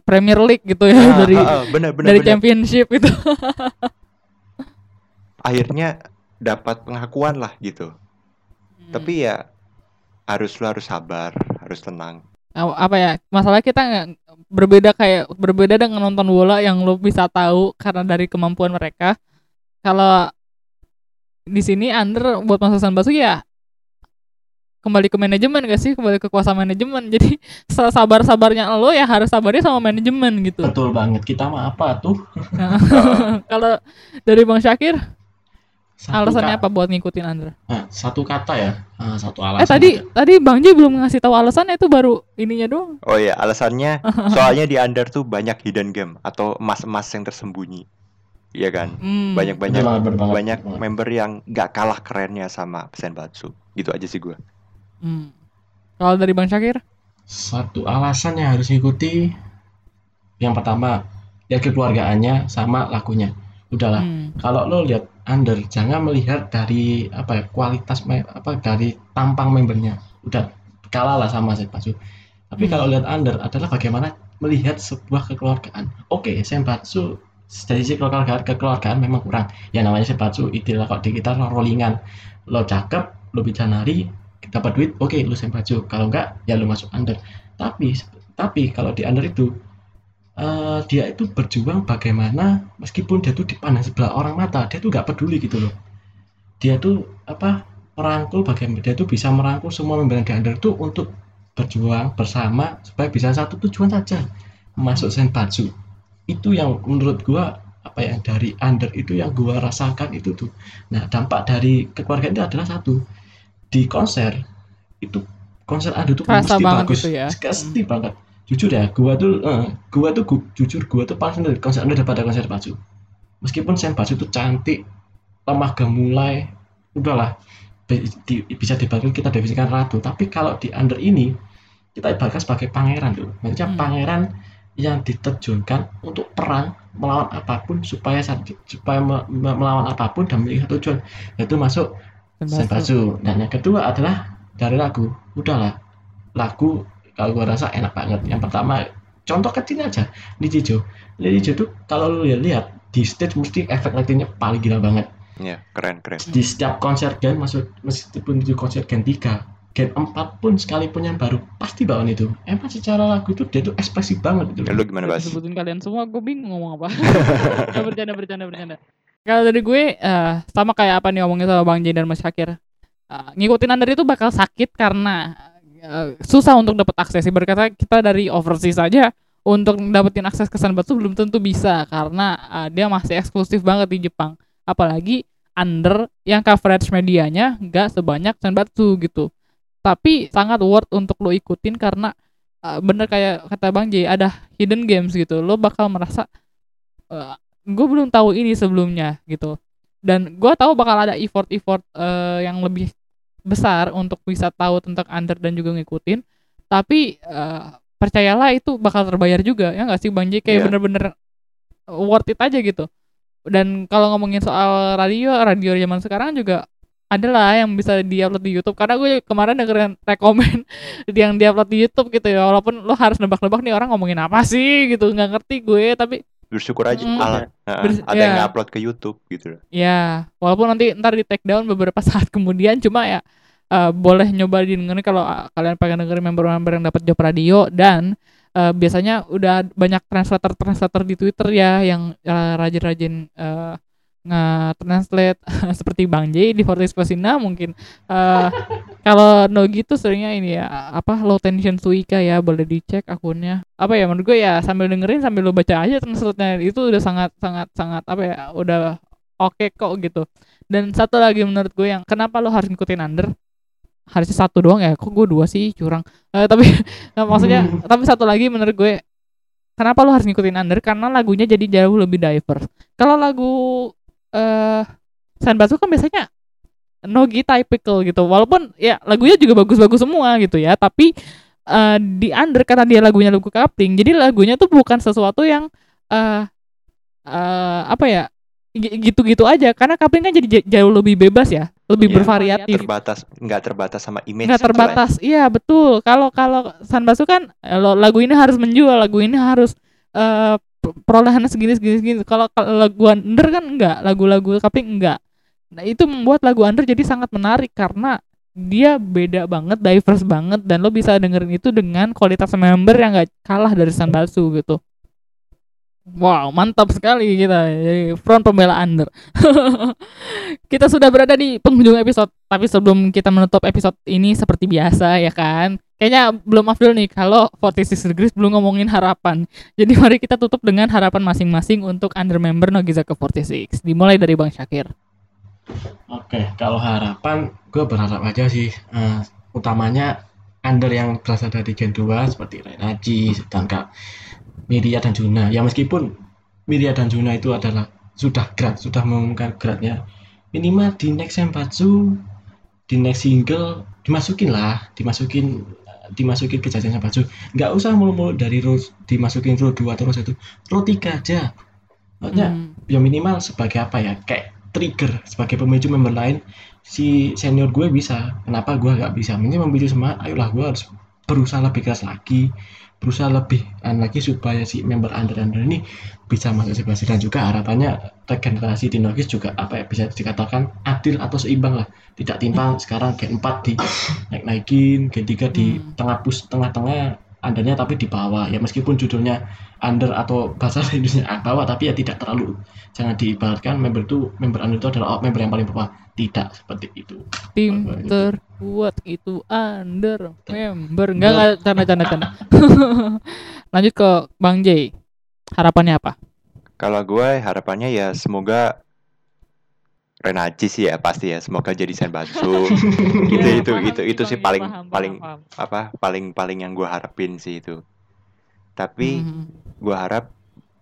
Premier League gitu ya Ah, dari ah, ah, bener, bener, dari bener. championship itu. Akhirnya dapat pengakuan lah gitu. Hmm. Tapi ya harus lu harus sabar, harus tenang. Apa- ya masalah kita nggak berbeda kayak berbeda dengan nonton bola yang lo bisa tahu karena dari kemampuan mereka. Kalau di sini under buat masuk Sanbatsu ya kembali ke manajemen gak sih? Kembali ke kuasa manajemen. Jadi sabar sabarnya lo ya harus sabarnya sama manajemen gitu. Betul banget. Kita mah apa tuh? kalau dari bang Syakir Satu alasannya apa buat ngikutin under Nah, satu kata ya, Ah, satu alasan. eh tadi aja. tadi bang Ji belum ngasih tahu alasannya itu baru ininya doang Oh iya, alasannya soalnya di Under tuh banyak hidden game atau emas-emas yang tersembunyi. Iya kan? Hmm. Banyak-banyak banget, banyak banget. member yang gak kalah kerennya sama Senbatsu. Gitu aja sih gue. Hmm. kalau dari bang Syakir Satu alasan yang harus ngikuti yang pertama lihat kekeluargaannya sama lagunya. Udahlah. Hmm. Kalau lo lihat under, jangan melihat dari apa ya kualitas apa dari tampang membernya. Udah kalah lah sama Senbatsu. Tapi Hmm. kalau lihat under adalah bagaimana melihat sebuah kekeluargaan. Oke, Senbatsu dari sisi kekeluargaan, kekeluargaan memang kurang. Ya namanya Senbatsu istilah kok di kita lo rollingan. Lo cakep, lo bisa nari, dapat duit, oke lo Senbatsu. Kalau enggak, ya lo masuk under. Tapi tapi kalau di under itu eh, dia itu berjuang bagaimana meskipun dia tuh dipandang sebelah orang mata dia tuh nggak peduli gitu loh. Dia tuh apa merangkul bagaimana dia tuh bisa merangkul semua member di under tuh untuk berjuang bersama supaya bisa satu tujuan saja masuk senpatsu itu yang menurut gua apa ya dari under itu yang gua rasakan itu tuh. Nah dampak dari kekeluargaan itu adalah satu di konser itu konser under Kerasa mesti banget bagus. gitu ya. pasti banget jujur ya gua tuh eh, gua tuh gu- jujur gua tuh paling seneng konser under daripada konser Patsu meskipun Senpatsu itu cantik lemah gemulai udahlah di- bisa dibagikan kita definisikan ratu tapi kalau di under ini kita ibaratkan sebagai pangeran tuh maksudnya Hmm. pangeran yang diterjunkan untuk perang melawan apa pun supaya supaya me- me- melawan apa pun dan memiliki satu tujuan yaitu masuk Senpatsu. Dan yang kedua adalah dari lagu. Udahlah, lagu kalau gua rasa enak banget. Yang pertama, contoh kecil aja, Nichijo. Nichijo tuh kalau lu lihat di stage mesti efek lightingnya paling gila banget. Iya, keren keren. Di setiap konser Gen, masuk meskipun itu konser Gen 3, Gen 4 pun sekalipun yang baru pasti bawaan itu. Emang secara lagu itu dia tuh ekspresif banget gitu. Ya, lu gimana Bas? sebutin kalian semua gue bingung ngomong apa Ya, bercanda bercanda bercanda kalau dari gue eh, sama kayak apa nih ngomongin sama bang J dan Mas Syakir Eh, ngikutin under itu bakal sakit karena eh, susah untuk dapat akses. Berkata kita dari overseas saja untuk dapetin akses ke Sanbatsu belum tentu bisa karena eh, dia masih eksklusif banget di Jepang. Apalagi under yang coverage medianya nggak sebanyak Sanbatsu gitu. Tapi sangat worth untuk lo ikutin karena uh, bener kayak kata Bang J ada hidden games gitu. Lo bakal merasa gue belum tahu ini sebelumnya gitu. Dan gue tahu bakal ada effort-effort uh, yang lebih besar untuk bisa tahu tentang under dan juga ngikutin. Tapi uh, percayalah itu bakal terbayar juga ya nggak sih Bang J? Kayak Iya. bener-bener worth it aja gitu. Dan kalau ngomongin soal radio radio zaman sekarang juga adalah yang bisa diupload di YouTube. Karena gue kemarin dengerin rekomen yang diupload di YouTube gitu ya. Walaupun lo harus nebak-nebak nih orang ngomongin apa sih gitu. Nggak ngerti gue tapi Bersyukur aja Mm. ala- nah, Bers- ada yang ya. upload ke YouTube gitu. Ya walaupun nanti ntar di take down beberapa saat kemudian. Cuma ya eh, boleh nyoba didengerin kalau eh, kalian pengen dengerin member-member yang dapat job radio dan eh, biasanya udah banyak translator translator di Twitter ya yang eh, rajin-rajin eh, nge-translate. Seperti Bang J di Fortis Pesina mungkin. Eh kalau Nogi tuh seringnya ini ya apa low tension Suika ya boleh dicek akunnya. Apa ya menurut gue ya sambil dengerin sambil lo baca aja translate-nya itu udah sangat sangat sangat apa ya udah oke kok gitu. Dan satu lagi menurut gue yang kenapa lo harus ngikutin under harusnya satu doang ya? Kok gue dua sih? Curang. Eh, tapi nah, maksudnya tapi satu lagi menurut gue kenapa lo harus ngikutin under? Karena lagunya jadi jauh lebih diverse. Kalau lagu eh Sanbatsu kan biasanya Nogi typical gitu. Walaupun ya lagunya juga bagus-bagus semua gitu ya. Tapi eh, di under karena dia lagunya lagu coupling jadi lagunya tuh bukan sesuatu yang eh eh, apa ya gi- gitu-gitu aja. Karena coupling kan jadi jauh lebih bebas ya lebih Iya, bervariatif. Terbatas nggak terbatas sama image nggak gitu lah. terbatas iya betul. Kalau kalau Sanbatsu kan eh, lo- lagu ini harus menjual lagu ini harus eh p- perolehannya segini segini segini. Kalau lagu under kan enggak lagu-lagu coupling enggak nah itu membuat lagu under jadi sangat menarik karena dia beda banget diverse banget dan lo bisa dengerin itu dengan kualitas member yang nggak kalah dari Sanbatsu gitu Wow, mantap sekali kita. Jadi front pembela under. kita sudah berada di penghujung episode, tapi sebelum kita menutup episode ini seperti biasa ya kan. Kayaknya belum afdol nih kalau 46 Degrees belum ngomongin harapan. Jadi mari kita tutup dengan harapan masing-masing untuk under member Nogizaka 46. Dimulai dari Bang Syakir. Oke, kalau harapan gue berharap aja sih eh, utamanya under yang berasal dari Gen 2 seperti Renaji, sedangkan Miria dan Juna. Ya meskipun Miria dan Juna itu adalah sudah grad, sudah mengumumkan gradnya. Minimal di next Senbatsu, di next single dimasukin lah, dimasukin dimasukin ke jajan Senbatsu. Nggak usah mulu-mulu dari row dimasukin row 2 terus itu. Row 3 aja. Maksudnya Hmm. ya minimal sebagai apa ya kayak trigger sebagai pemicu member lain si senior gue bisa kenapa gue nggak bisa ini memicu semangat ayolah gue harus berusaha lebih keras lagi berusaha lebih lagi supaya si member under under ini bisa masuk sebelas dan juga harapannya regenerasi di Nogis juga apa ya bisa dikatakan adil atau seimbang lah. Tidak timpang sekarang Gen 4 di naik naikin Gen 3 di Hmm. tengah pus tengah-tengah undernya tapi di bawah ya meskipun judulnya under atau bahasa Indonesia bawah tapi ya tidak terlalu jangan diibaratkan member itu member under itu adalah member yang paling bawah tidak seperti itu Tim Apa itu? terkuat itu under member. Enggak enggak canda canda canda. Lanjut ke Bang J. Harapannya apa? Kalau gue harapannya ya semoga Renaji sih ya pasti ya semoga jadi Senbatsu Gitu, Ya, itu- paham itu- itu sih paling- paham, paling- paham. apa paling paling yang gue harapin sih itu tapi Mhm. gue harap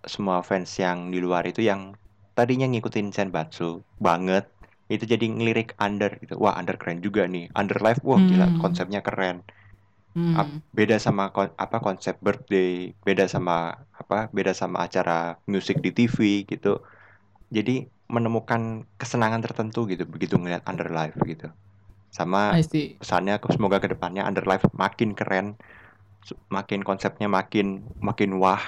semua fans yang di luar itu yang tadinya ngikutin Senbatsu banget itu jadi ngelirik Under gitu wah Under keren juga nih Under Live wah gila Hmm. konsepnya keren Hmm. Beda sama kon- apa konsep birthday beda sama apa beda sama acara musik di TV gitu jadi menemukan kesenangan tertentu gitu begitu ngeliat Under Live gitu. Sama I see. pesannya ke- semoga ke depannya Under Live makin keren makin konsepnya makin makin wah.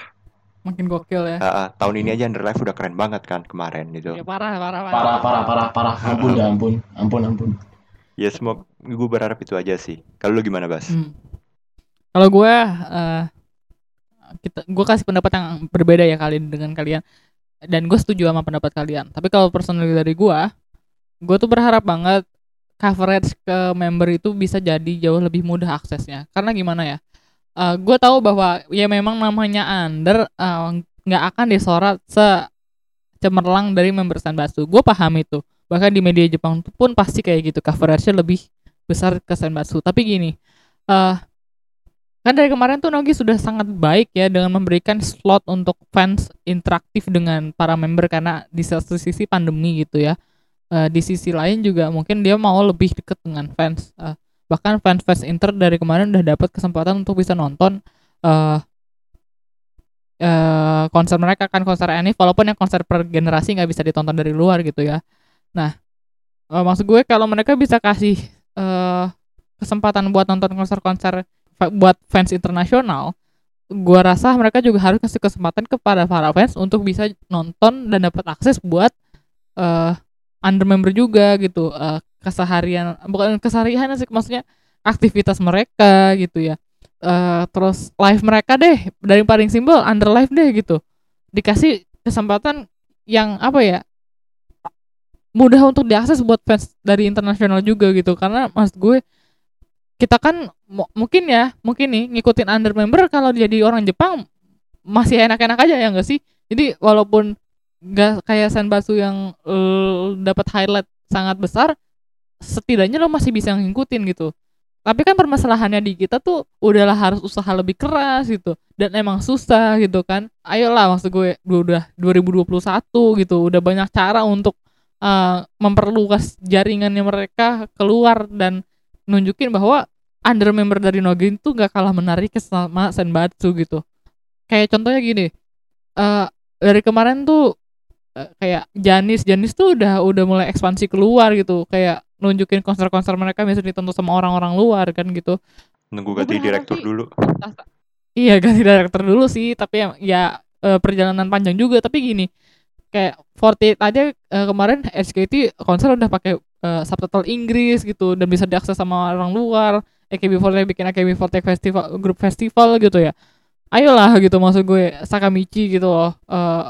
Makin gokil ya. Ah, tahun ini aja Under Live udah keren banget kan kemarin gitu. Ya parah, parah, parah. Parah parah parah ampun dah ampun. Ampun ampun. Ya semoga gue berharap itu aja sih. Kalau lu gimana Bas? Hmm. Kalau gue, eh kita, gue kasih pendapat yang berbeda ya kali ini dengan kalian. Dan gue setuju sama pendapat kalian. Tapi kalau personal dari gue, gue tuh berharap banget coverage ke member itu bisa jadi jauh lebih mudah aksesnya. Karena gimana ya? Eh gue tahu bahwa ya memang namanya under eh, nggak akan disorot se cemerlang dari member Sanbatsu. Gue paham itu. Bahkan di media Jepang pun pasti kayak gitu. Coverage-nya lebih besar ke Sanbatsu. Tapi gini, eh kan dari kemarin tuh Nogi sudah sangat baik ya dengan memberikan slot untuk fans interaktif dengan para member karena di satu sisi pandemi gitu ya. Eh, di sisi lain juga mungkin dia mau lebih deket dengan fans. Eh, bahkan fans-fans Inter dari kemarin udah dapat kesempatan untuk bisa nonton eh eh konser mereka kan konser Enif walaupun yang konser per generasi nggak bisa ditonton dari luar gitu ya. Nah, eh, maksud gue kalau mereka bisa kasih eh kesempatan buat nonton konser-konser buat fans internasional, gua rasa mereka juga harus kasih kesempatan kepada para fans untuk bisa nonton dan dapat akses buat eh under member juga gitu eh, keseharian bukan keseharian sih maksudnya aktivitas mereka gitu ya. Eh terus live mereka deh dari paling simpel under live deh gitu. Dikasih kesempatan yang apa ya mudah untuk diakses buat fans dari internasional juga gitu. Karena maksud gue kita kan mu- mungkin ya mungkin nih ngikutin under member kalau jadi orang Jepang masih enak-enak aja ya enggak sih? Jadi walaupun nggak kayak Senbatsu yang eh, dapat highlight sangat besar setidaknya lo masih bisa ngikutin gitu. Tapi kan permasalahannya di kita tuh udahlah harus usaha lebih keras gitu dan emang susah gitu kan. Ayolah maksud gue udah 2021 gitu udah banyak cara untuk uh, memperluas jaringannya mereka keluar dan nunjukin bahwa under member dari Nogin tuh gak kalah menarik sama Senbatsu gitu kayak contohnya gini eh dari kemarin tuh eh, kayak Janis Janis tuh udah udah mulai ekspansi keluar gitu kayak nunjukin konser-konser mereka bisa ditonton sama orang-orang luar kan gitu Nunggu ganti direktur sih- dulu. Iya ganti director dulu sih, tapi ya, ya eh, perjalanan panjang juga. Tapi gini, kayak 48 aja kemarin SKT konser udah pakai eh, subtitle Inggris gitu dan bisa diakses sama orang luar. AKB48 bikin AKB48 festival, grup festival gitu ya. Ayolah gitu maksud gue Sakamichi gitu loh. Eh,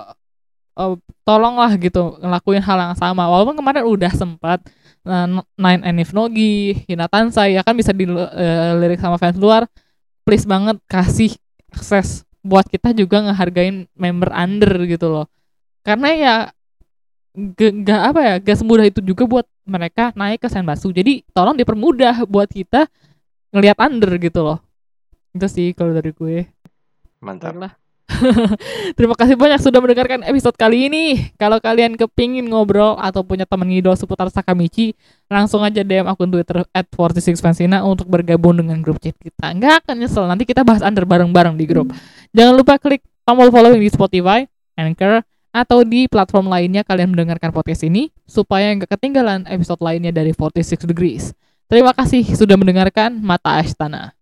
eh, tolonglah gitu ngelakuin hal yang sama. Walaupun kemarin udah sempat eh, Nine and If Nogi, Hinatansa ya kan bisa dilirik sama fans luar please banget kasih akses buat kita juga ngehargain member under gitu loh karena ya gak, gak apa ya gak semudah itu juga buat mereka naik ke Senbatsu jadi tolong dipermudah buat kita ngelihat under gitu loh itu sih kalau dari gue Mantap. Baiklah. Terima kasih banyak sudah mendengarkan episode kali ini. Kalau kalian kepingin ngobrol atau punya teman ngidol seputar Sakamichi, langsung aja DM akun Twitter at 46fansina untuk bergabung dengan grup chat kita. Nggak akan nyesel, nanti kita bahas under bareng-bareng di grup. Jangan lupa klik tombol following di Spotify, Anchor, atau di platform lainnya kalian mendengarkan podcast ini, supaya nggak ketinggalan episode lainnya dari 46 Degrees. Terima kasih sudah mendengarkan Mata Ashtana.